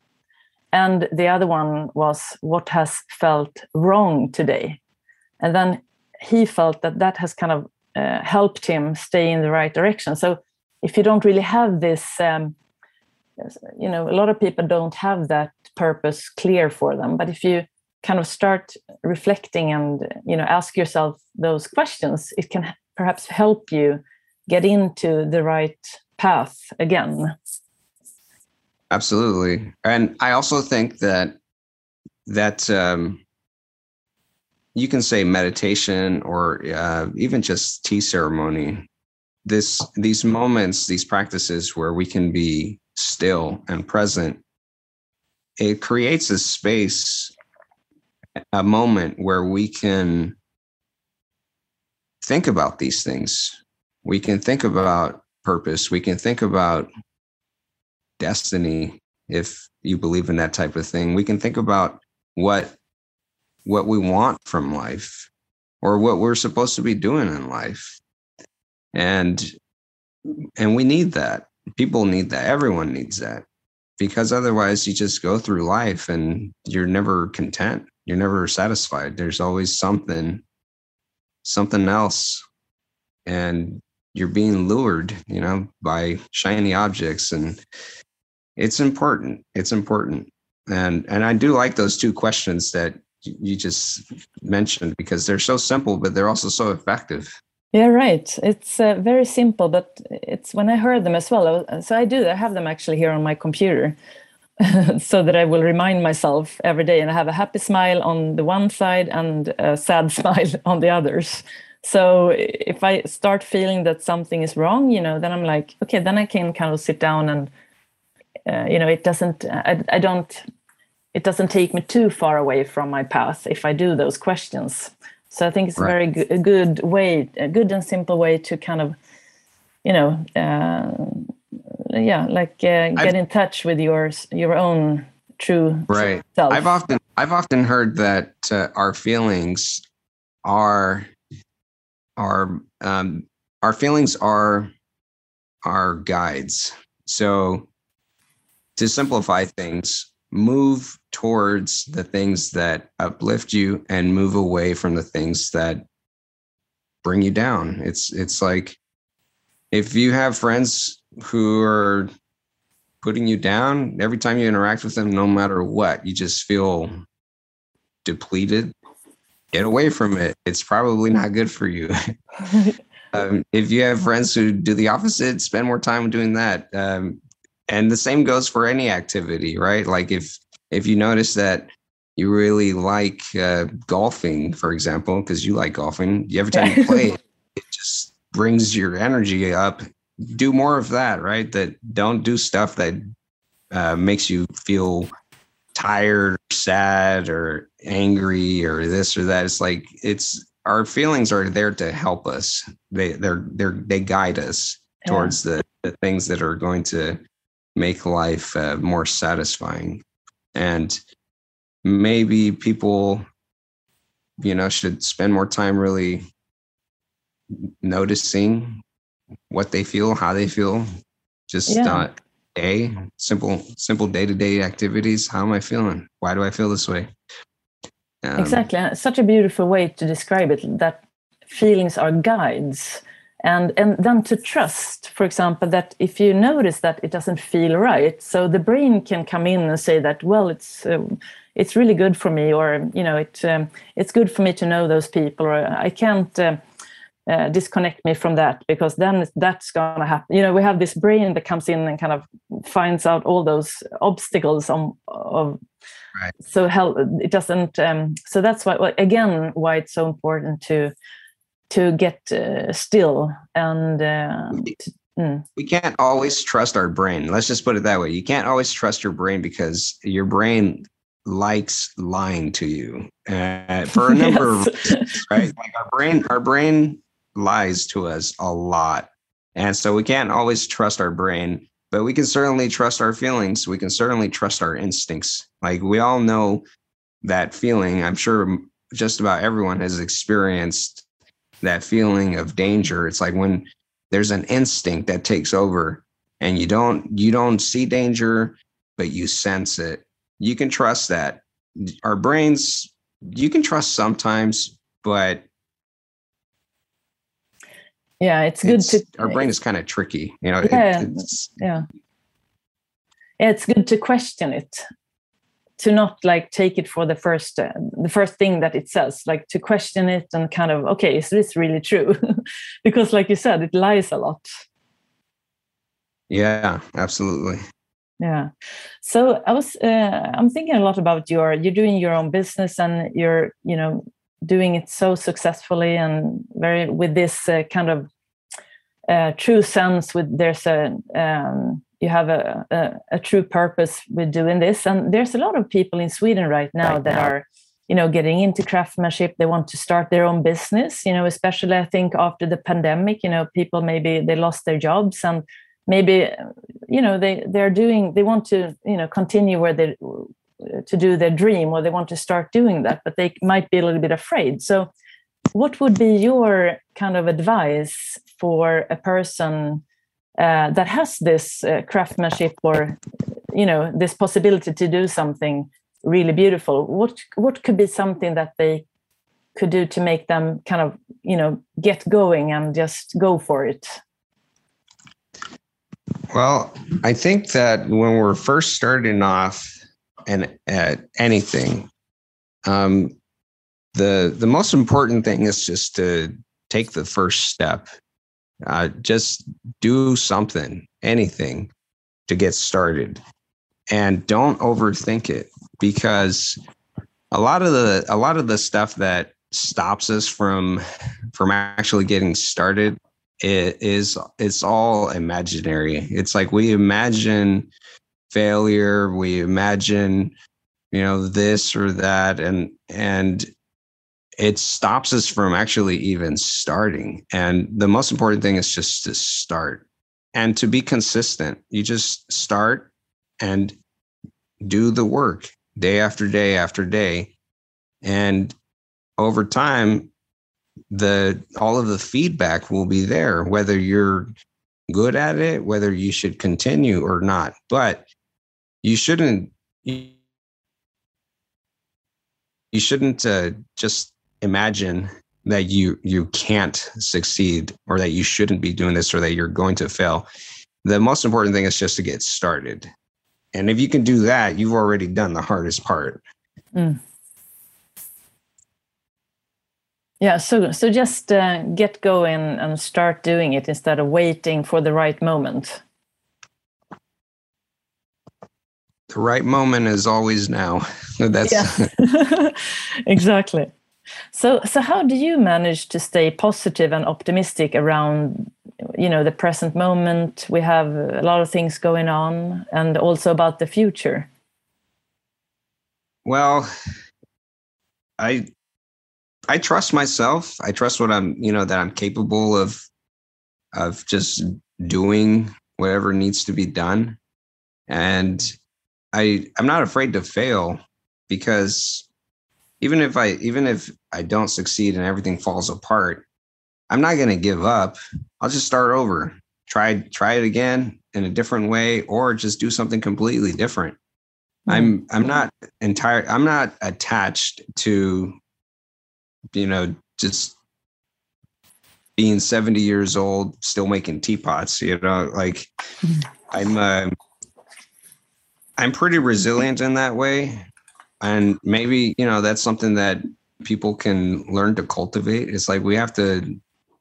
And the other one was what has felt wrong today? And then he felt that that has kind of uh, helped him stay in the right direction. So if you don't really have this, um, you know, a lot of people don't have that purpose clear for them. But if you kind of start reflecting and you know ask yourself those questions, it can perhaps help you get into the right path again. Absolutely, and I also think that that um, you can say meditation or uh, even just tea ceremony. This these moments, these practices where we can be still and present, it creates a space, a moment where we can think about these things. We can think about purpose. We can think about destiny if you believe in that type of thing. We can think about what what we want from life or what we're supposed to be doing in life. And and we need that. People need that. Everyone needs that. Because otherwise you just go through life and you're never content. You're never satisfied. There's always something something else and you're being lured, you know, by shiny objects and it's important. It's important. And and I do like those two questions that you just mentioned because they're so simple, but they're also so effective. Yeah, right. It's uh, very simple, but it's when I heard them as well. So I do. I have them actually here on my computer, so that I will remind myself every day, and I have a happy smile on the one side and a sad smile on the others. So if I start feeling that something is wrong, you know, then I'm like, okay, then I can kind of sit down and, uh, you know, it doesn't. I, I don't it doesn't take me too far away from my path if I do those questions. So I think it's right. a very good, a good way, a good and simple way to kind of, you know, uh, yeah, like uh, get I've, in touch with your your own true right. Self. I've often I've often heard that uh, our feelings are are um, our feelings are our guides. So to simplify things, move towards the things that uplift you and move away from the things that bring you down. It's it's like if you have friends who are putting you down every time you interact with them no matter what, you just feel depleted. Get away from it. It's probably not good for you. um, if you have friends who do the opposite, spend more time doing that. Um, and the same goes for any activity right? Like if if you notice that you really like uh, golfing for example because you like golfing every time you play it, just brings your energy up. Do more of that right? That don't do stuff that uh, makes you feel tired sad or angry or this or that. It's like it's our feelings are there to help us. They they're they're they guide us towards yeah. the, the things that are going to make life uh, more satisfying. And maybe people, you know, should spend more time really noticing what they feel, how they feel, just yeah. not a simple, simple day to day activities. How am I feeling? Why do I feel this way? Um, exactly. Such a beautiful way to describe it that feelings are guides and and then to trust for example that if you notice that it doesn't feel right so the brain can come in and say that well it's uh, it's really good for me or you know it um, it's good for me to know those people or i can't uh, uh, disconnect me from that because then that's gonna happen you know we have this brain that comes in and kind of finds out all those obstacles on of right. so hell it doesn't um, so that's why again why it's so important to to get uh, still and uh, to, mm. we can't always trust our brain. Let's just put it that way. You can't always trust your brain because your brain likes lying to you uh, for a number yes. of reasons right? Like our brain our brain lies to us a lot and so we can't always trust our brain but we can certainly trust our feelings. We can certainly trust our instincts. Like we all know that feeling. I'm sure just about everyone has experienced that feeling of danger. It's like when there's an instinct that takes over and you don't you don't see danger, but you sense it. You can trust that. Our brains you can trust sometimes, but yeah, it's good it's, to our brain is kind of tricky, you know. Yeah, it, it's, yeah. yeah, it's good to question it to not like take it for the first uh, the first thing that it says like to question it and kind of okay is this really true? Because like you said it lies a lot. Yeah absolutely. Yeah. So i was uh, i'm thinking a lot about your you're doing your own business and you're you know doing it so successfully and very with this uh, kind of uh, true sense with there's a um, you have a, a, a, true purpose with doing this. And there's a lot of people in sweden right now right that now. are you know getting into craftsmanship. They want to start their own business you know especially i think after the pandemic you know people maybe they lost their jobs and maybe you know they they're doing they want to you know continue where they to do their dream or they want to start doing that but they might be a little bit afraid. So what would be your kind of advice for a person uh, that has this uh, craftsmanship or you know this possibility to do something really beautiful. What what could be something that they could do to make them kind of you know get going and just go for it? Well i think that when we're first starting off and at anything um the the most important thing is just to take the first step uh, just do something, anything to get started. And don't overthink it because a lot of the a lot of the stuff that stops us from from actually getting started it is it's all imaginary. It's like we imagine failure, we imagine you know this or that and and it stops us from actually even starting. And the most important thing is just to start and to be consistent. You just start and do the work day after day after day. And over time, the all of the feedback will be there, whether you're good at it, whether you should continue or not. But you shouldn't you, shouldn't uh, just imagine that you you can't succeed or that you shouldn't be doing this or that you're going to fail the most important thing is just to get started. And if you can do that you've already done the hardest part. Mm. yeah so so just uh, get going and start doing it instead of waiting for the right moment. The right moment is always now. That's exactly so, so how do you manage to stay positive and optimistic around, you know, the present moment? We have a lot of things going on, and also about the future. Well, I I trust myself. I trust what I'm, you know, that I'm capable of of just doing whatever needs to be done. And I I'm not afraid to fail because even if I even if I don't succeed and everything falls apart, I'm not going to give up. I'll just start over. Try try it again in a different way or just do something completely different. Mm-hmm. I'm I'm not entire I'm not attached to you know just being 70 years old still making teapots, you know, like mm-hmm. I'm uh, I'm pretty resilient in that way and maybe you know that's something that people can learn to cultivate. It's like we have to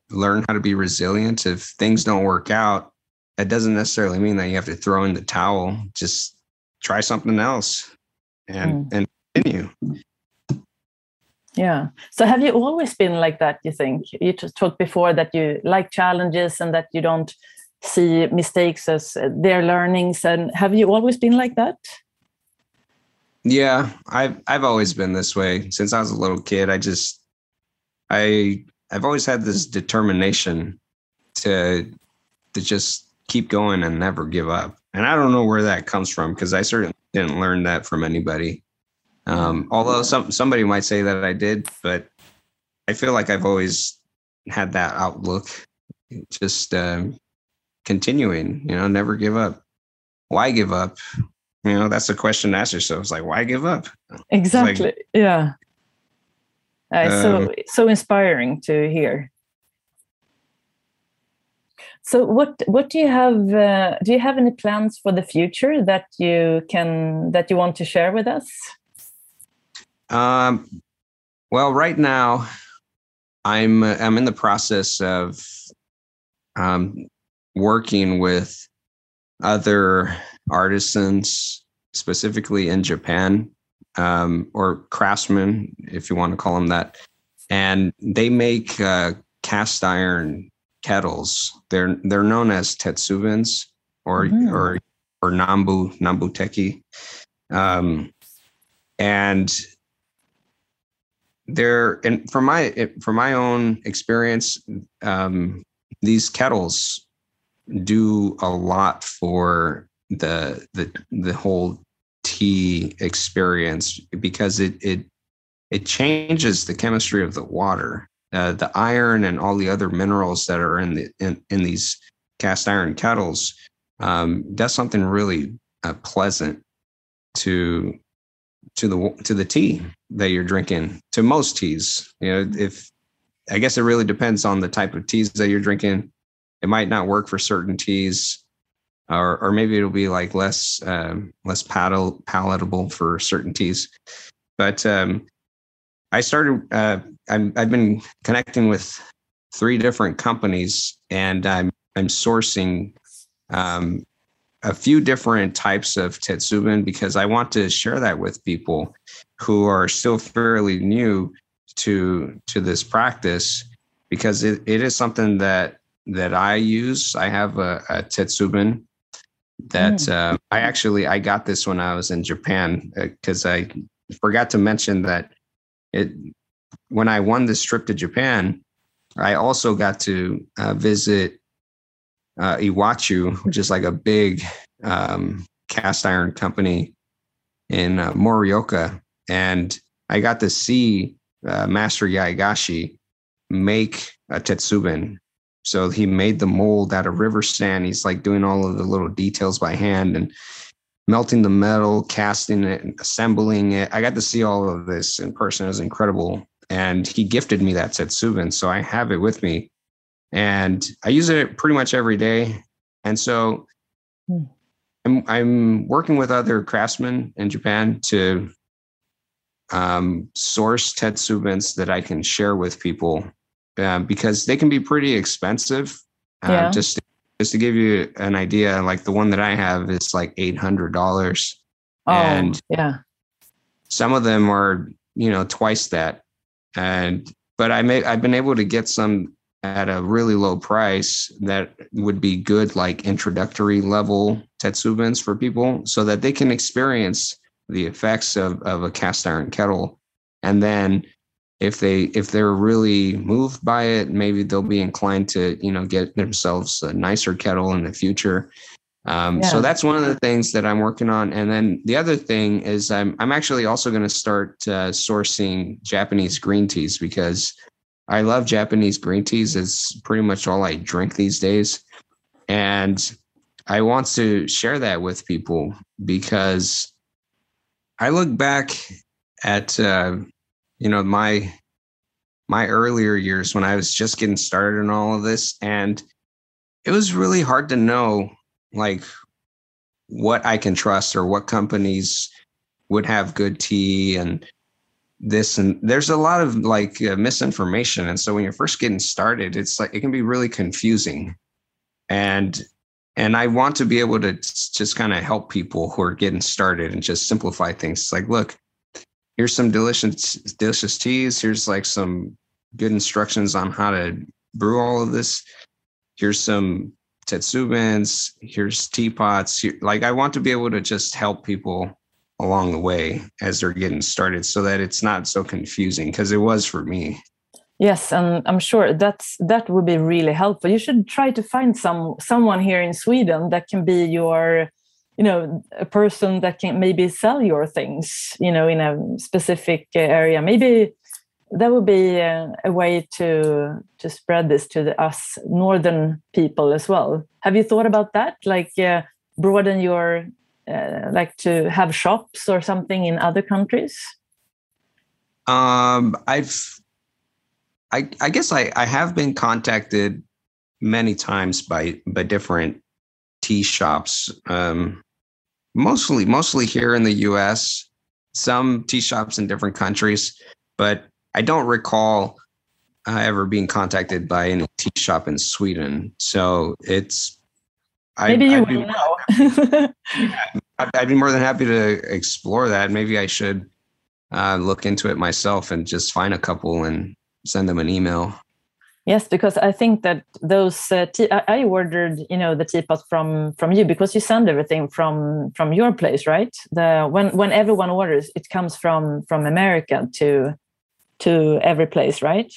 learn how to be resilient. If things don't work out that doesn't necessarily mean that you have to throw in the towel. Just try something else and mm. and continue. Yeah. So have you always been like that you think? You just talked before that you like challenges and that you don't see mistakes as their learnings. And have you always been like that yeah, I've I've always been this way since I was a little kid. I just I I've always had this determination to to just keep going and never give up. And I don't know where that comes from because I certainly didn't learn that from anybody. Um, although some somebody might say that I did, but I feel like I've always had that outlook. Just um, continuing, you know, never give up. Why give up? You know, that's the question to ask yourself. It's like, why give up? Exactly. Like, yeah. Uh, um, so so inspiring to hear. So what what do you have? Uh, do you have any plans for the future that you can that you want to share with us? Um, well, right now, I'm I'm in the process of um, working with other artisans, specifically in Japan, um, or craftsmen, if you want to call them that, and they make uh, cast iron kettles. They're they're known as tetsubins or mm-hmm. or or nambu nambuteki, um, and they're and from my from my own experience, um, these kettles do a lot for the the the whole tea experience because it it it changes the chemistry of the water. Uh, the iron and all the other minerals that are in the in, in these cast iron kettles um, does something really uh, pleasant to to the to the tea that you're drinking to most teas. You know if i guess it really depends on the type of teas that you're drinking. It might not work for certain teas or or maybe it'll be like less um, less paddle, palatable for certainties. but um, i started uh, I'm, i've been connecting with three different companies and i'm i'm sourcing um, a few different types of tetsubin because I want to share that with people who are still fairly new to to this practice because it, it is something that that I use. I have a, a tetsubin that mm. uh, I actually I got this when I was in Japan because uh, I forgot to mention that it when I won this trip to Japan, I also got to uh, visit uh, Iwachu, which is like a big um, cast iron company in uh, Morioka, and I got to see uh, Master Yaegashi make a tetsubin. So he made the mold out of river sand. He's like doing all of the little details by hand and melting the metal, casting it, and assembling it. I got to see all of this in person. It was incredible. And he gifted me that tetsubin. So I have it with me and I use it pretty much every day. And so hmm. I'm I'm working with other craftsmen in Japan to um, source tetsubins that I can share with people um, because they can be pretty expensive. Uh, yeah. Just just to give you an idea, like the one that I have is like eight hundred dollars. Oh, and yeah. Some of them are you know twice that, and but I may I've been able to get some at a really low price that would be good like introductory level tetsubins for people so that they can experience the effects of, of a cast iron kettle and then if they if they're really moved by it maybe they'll be inclined to you know get themselves a nicer kettle in the future um, yeah. so that's one of the things that i'm working on and then the other thing is i'm, I'm actually also going to start uh, sourcing japanese green teas because I love Japanese green teas. It's pretty much all I drink these days. And I want to share that with people because I look back at uh, you know my my earlier years when I was just getting started in all of this and it was really hard to know like what I can trust or what companies would have good tea and this and there's a lot of like uh, misinformation and so when you're first getting started it's like it can be really confusing. And and i want to be able to just kind of help people who are getting started and just simplify things. It's like look here's some delicious delicious teas. Here's like some good instructions on how to brew all of this. Here's some tetsubins here's teapots. Here, like i want to be able to just help people along the way as they're getting started so that it's not so confusing because it was for me. Yes and i'm sure that's that would be really helpful. You should try to find some someone here in sweden that can be your you know a person that can maybe sell your things you know in a specific area maybe that would be a, a, way to to spread this to the, us northern people as well. Have you thought about that? Like uh, broaden your uh, like to have shops or something in other countries? Um, I've, I, I guess I, I have been contacted many times by by different tea shops. Um, mostly mostly here in the U.S. Some tea shops in different countries, but I don't recall uh, ever being contacted by any tea shop in Sweden. So it's maybe I, you will know. I'd, I'd, be more than happy to explore that. Maybe I should uh, look into it myself and just find a couple and send them an email. Yes, because I think that those uh, tea, I, I ordered, you know, the teapot from from you because you send everything from from your place, right? The when when everyone orders, it comes from from America to to every place, right?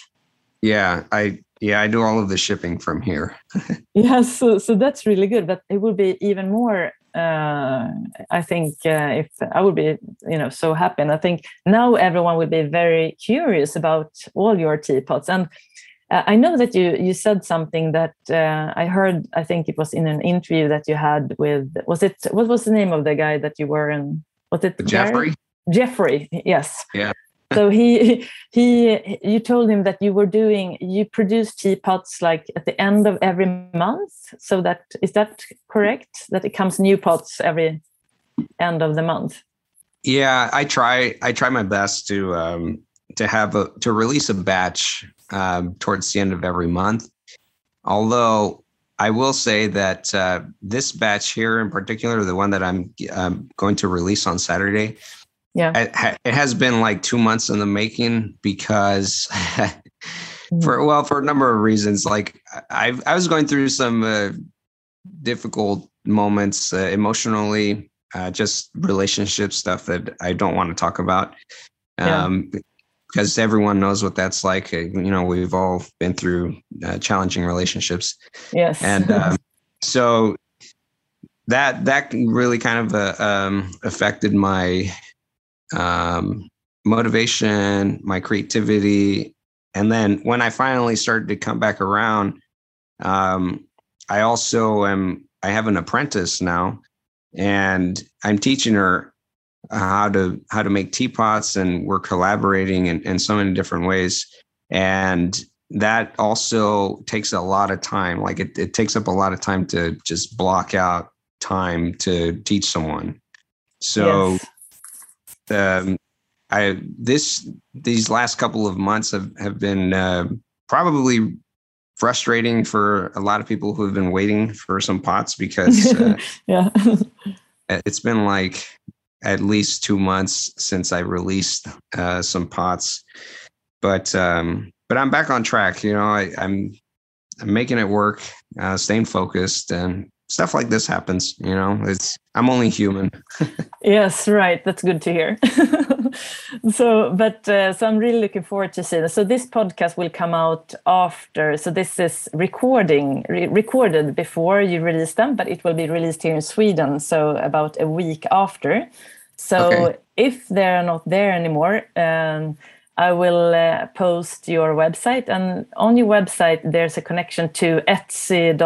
Yeah, I yeah I do all of the shipping from here. yes, so so that's really good. But it would be even more uh, I think uh, if I would be, you know, so happy, and I think now everyone will be very curious about all your teapots. And uh, I know that you you said something that uh, I heard. I think it was in an interview that you had with. Was it what was the name of the guy that you were in? Was it Jeffrey? Jeffrey, yes. Yeah. so he he you told him that you were doing you produce teapots like at the end of every month. So that is that correct? That it comes new pots every end of the month. Yeah, I try. I try my best to um, to have a to release a batch um, towards the end of every month. Although I will say that uh, this batch here in particular, the one that I'm um, going to release on Saturday, yeah, it, it, has been like two months in the making because. for well, for a number of reasons, like I, I was going through some uh, difficult moments uh, emotionally, uh, just relationship stuff that I don't want to talk about. Um, yeah because everyone knows what that's like. Uh, you know, we've all been through uh, challenging relationships. Yes. And um, so that that really kind of uh, um, affected my um, motivation, my creativity, and then when I finally started to come back around, um, I also am. I have an apprentice now, and I'm teaching her how to how to make teapots and we're collaborating in, in so many different ways. And that also takes a lot of time like it, it takes up a lot of time to just block out time to teach someone. So yes. um, i this these last couple of months have, have been uh, probably frustrating for a lot of people who have been waiting for some pots because uh, yeah. it's been like at least two months since I released uh, some pots, but um, but I'm back on track. You know, I, I'm I'm making it work, uh, staying focused, and stuff like this happens. You know, it's I'm only human. yes, right. That's good to hear. so, but uh, so I'm really looking forward to seeing. So this podcast will come out after. So this is recording re recorded before you release them, but it will be released here in Sweden. So about a week after. So okay. if they're not there anymore. Um, I will uh, post your website, and on your website there's a connection to Etsy.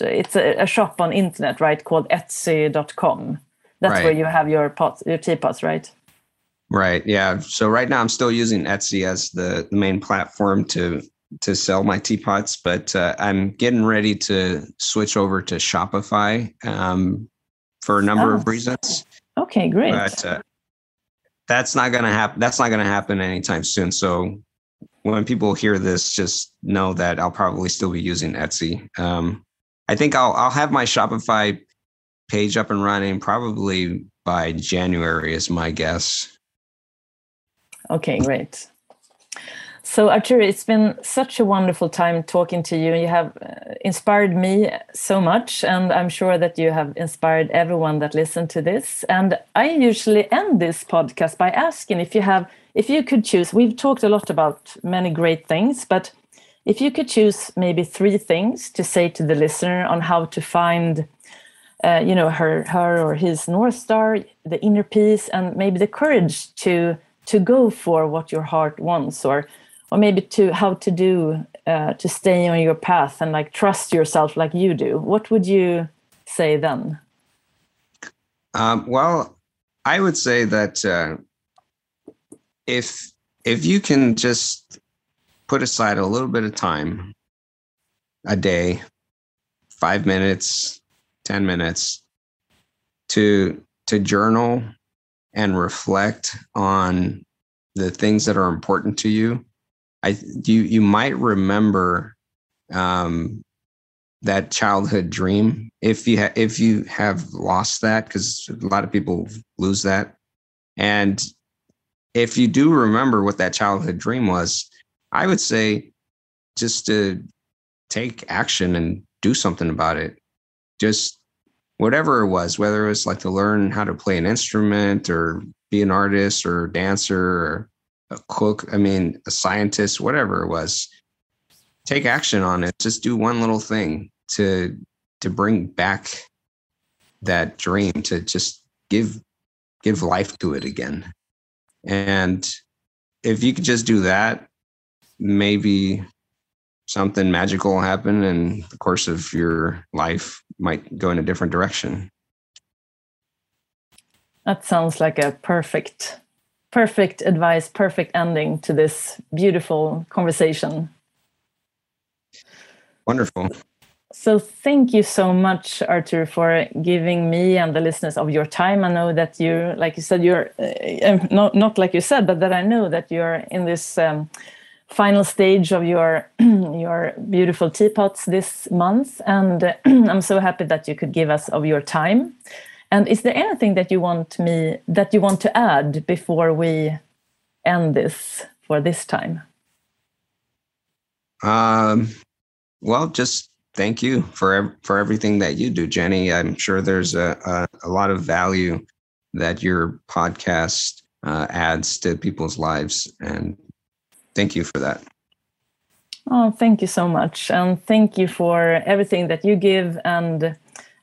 It's a, a shop on internet, right? Called Etsy.com. That's right. where you have your pots, your teapots, right? Right. Yeah. So right now I'm still using Etsy as the, the main platform to to sell my teapots, but uh, I'm getting ready to switch over to Shopify um, for a number oh. of reasons. Okay, great. But uh, that's not going to happen. That's not going to happen anytime soon. So when people hear this, just know that I'll probably still be using Etsy. Um, I think I'll I'll have my Shopify page up and running probably by January is my guess. Okay, great. So, Arturo, it's been such a wonderful time talking to you. You have uh, inspired me so much, and I'm sure that you have inspired everyone that listened to this. And I usually end this podcast by asking if you have, if you could choose. We've talked a lot about many great things, but if you could choose maybe three things to say to the listener on how to find uh, you know her her or his north star the inner peace and maybe the courage to to go for what your heart wants or or maybe to how to do uh, to stay on your path and like trust yourself like you do, what would you say then? Um, well, I would say that uh, if if you can just put aside a little bit of time a day, five minutes, ten minutes, to to journal and reflect on the things that are important to you, I you you might remember um, that childhood dream if you ha- if you have lost that because a lot of people lose that. And if you do remember what that childhood dream was i would say just to take action and do something about it. Just whatever it was whether it was like to learn how to play an instrument or be an artist or dancer or a cook i mean a scientist whatever it was. Take action on it. Just do one little thing to to bring back that dream to just give give life to it again. And if you could just do that maybe something magical will happen and the course of your life might go in a different direction. That sounds like a perfect perfect advice perfect ending to this beautiful conversation. Wonderful. So thank you so much, Artur, for giving me and the listeners of your time. I know that you, like you said, you're uh, um, not not like you said, but that I know that you're in this um, final stage of your your beautiful teapots this month, and I'm so happy that you could give us of your time. And is there anything that you want me that you want to add before we end this for this time? Um, well, just thank you for for everything that you do, Jenny. I'm sure there's a a, a lot of value that your podcast uh, adds to people's lives, and thank you for that. Oh, thank you so much, and thank you for everything that you give. And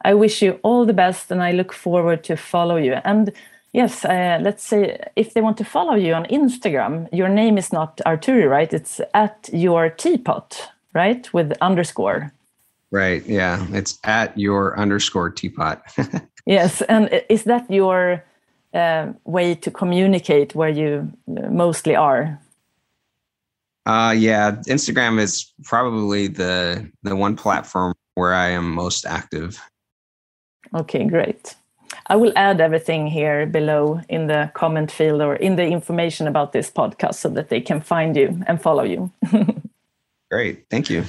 I wish you all the best, and I look forward to follow you. And yes, uh, let's say if they want to follow you on Instagram, your name is not Arturi, right? It's at your teapot, right, with underscore. Right. Yeah. It's at your underscore teapot. yes. And is that your uh, way to communicate where you uh, mostly are? Uh, yeah. Instagram is probably the the one platform where I am most active. Okay, great. I will add everything here below in the comment field or in the information about this podcast so that they can find you and follow you. Great. Thank you.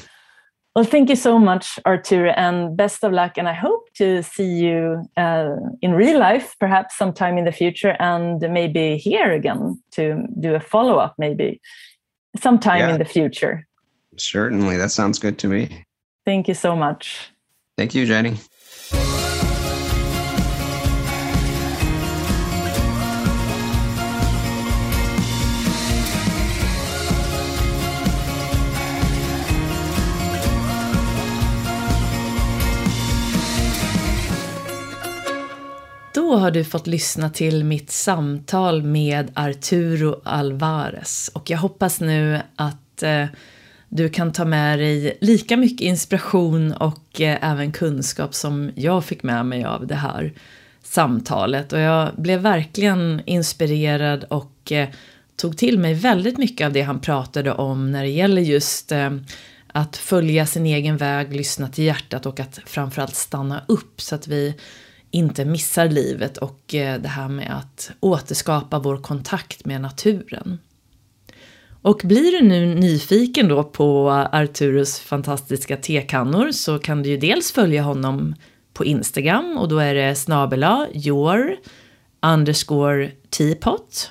Well, thank you so much, Artur, and best of luck. And I hope to see you uh, in real life, perhaps sometime in the future, and maybe here again to do a follow up, maybe sometime yeah. in the future. Certainly. That sounds good to me. Thank you so much. Thank you, Jenny. Då har du fått lyssna till mitt samtal med Arturo Alvarez och jag hoppas nu att eh, du kan ta med dig lika mycket inspiration och eh, även kunskap som jag fick med mig av det här samtalet. Och jag blev verkligen inspirerad och eh, tog till mig väldigt mycket av det han pratade om när det gäller just eh, att följa sin egen väg, lyssna till hjärtat och att framförallt stanna upp så att vi inte missar livet och eh, det här med att återskapa vår kontakt med naturen. Och blir du nu nyfiken då på Arturus fantastiska tekannor så kan du ju dels följa honom på Instagram och då är det snabela your underscore teapot.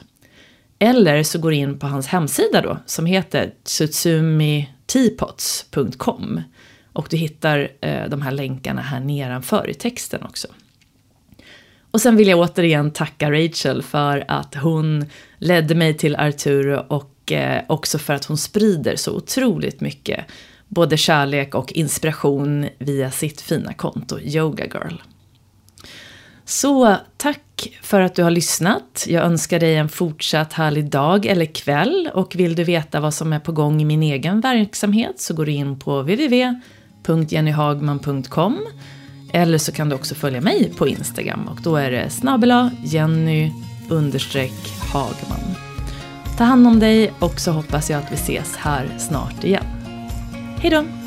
Eller så går du in på hans hemsida då som heter tsutsumiTeapots.com och du hittar eh, de här länkarna här nedanför i texten också. Och sen vill jag återigen tacka Rachel för att hon ledde mig till Arturo och eh, också för att hon sprider så otroligt mycket både kärlek och inspiration via sitt fina konto Yoga Girl. Så tack Tack för att du har lyssnat. Jag önskar dig en fortsatt härlig dag eller kväll och vill du veta vad som är på gång i min egen verksamhet så går du in på www.jennyhagman.com eller så kan du också följa mig på Instagram och då är det snabbela Jenny Hagman. Ta hand om dig och så hoppas jag att vi ses här snart igen. Hejdå!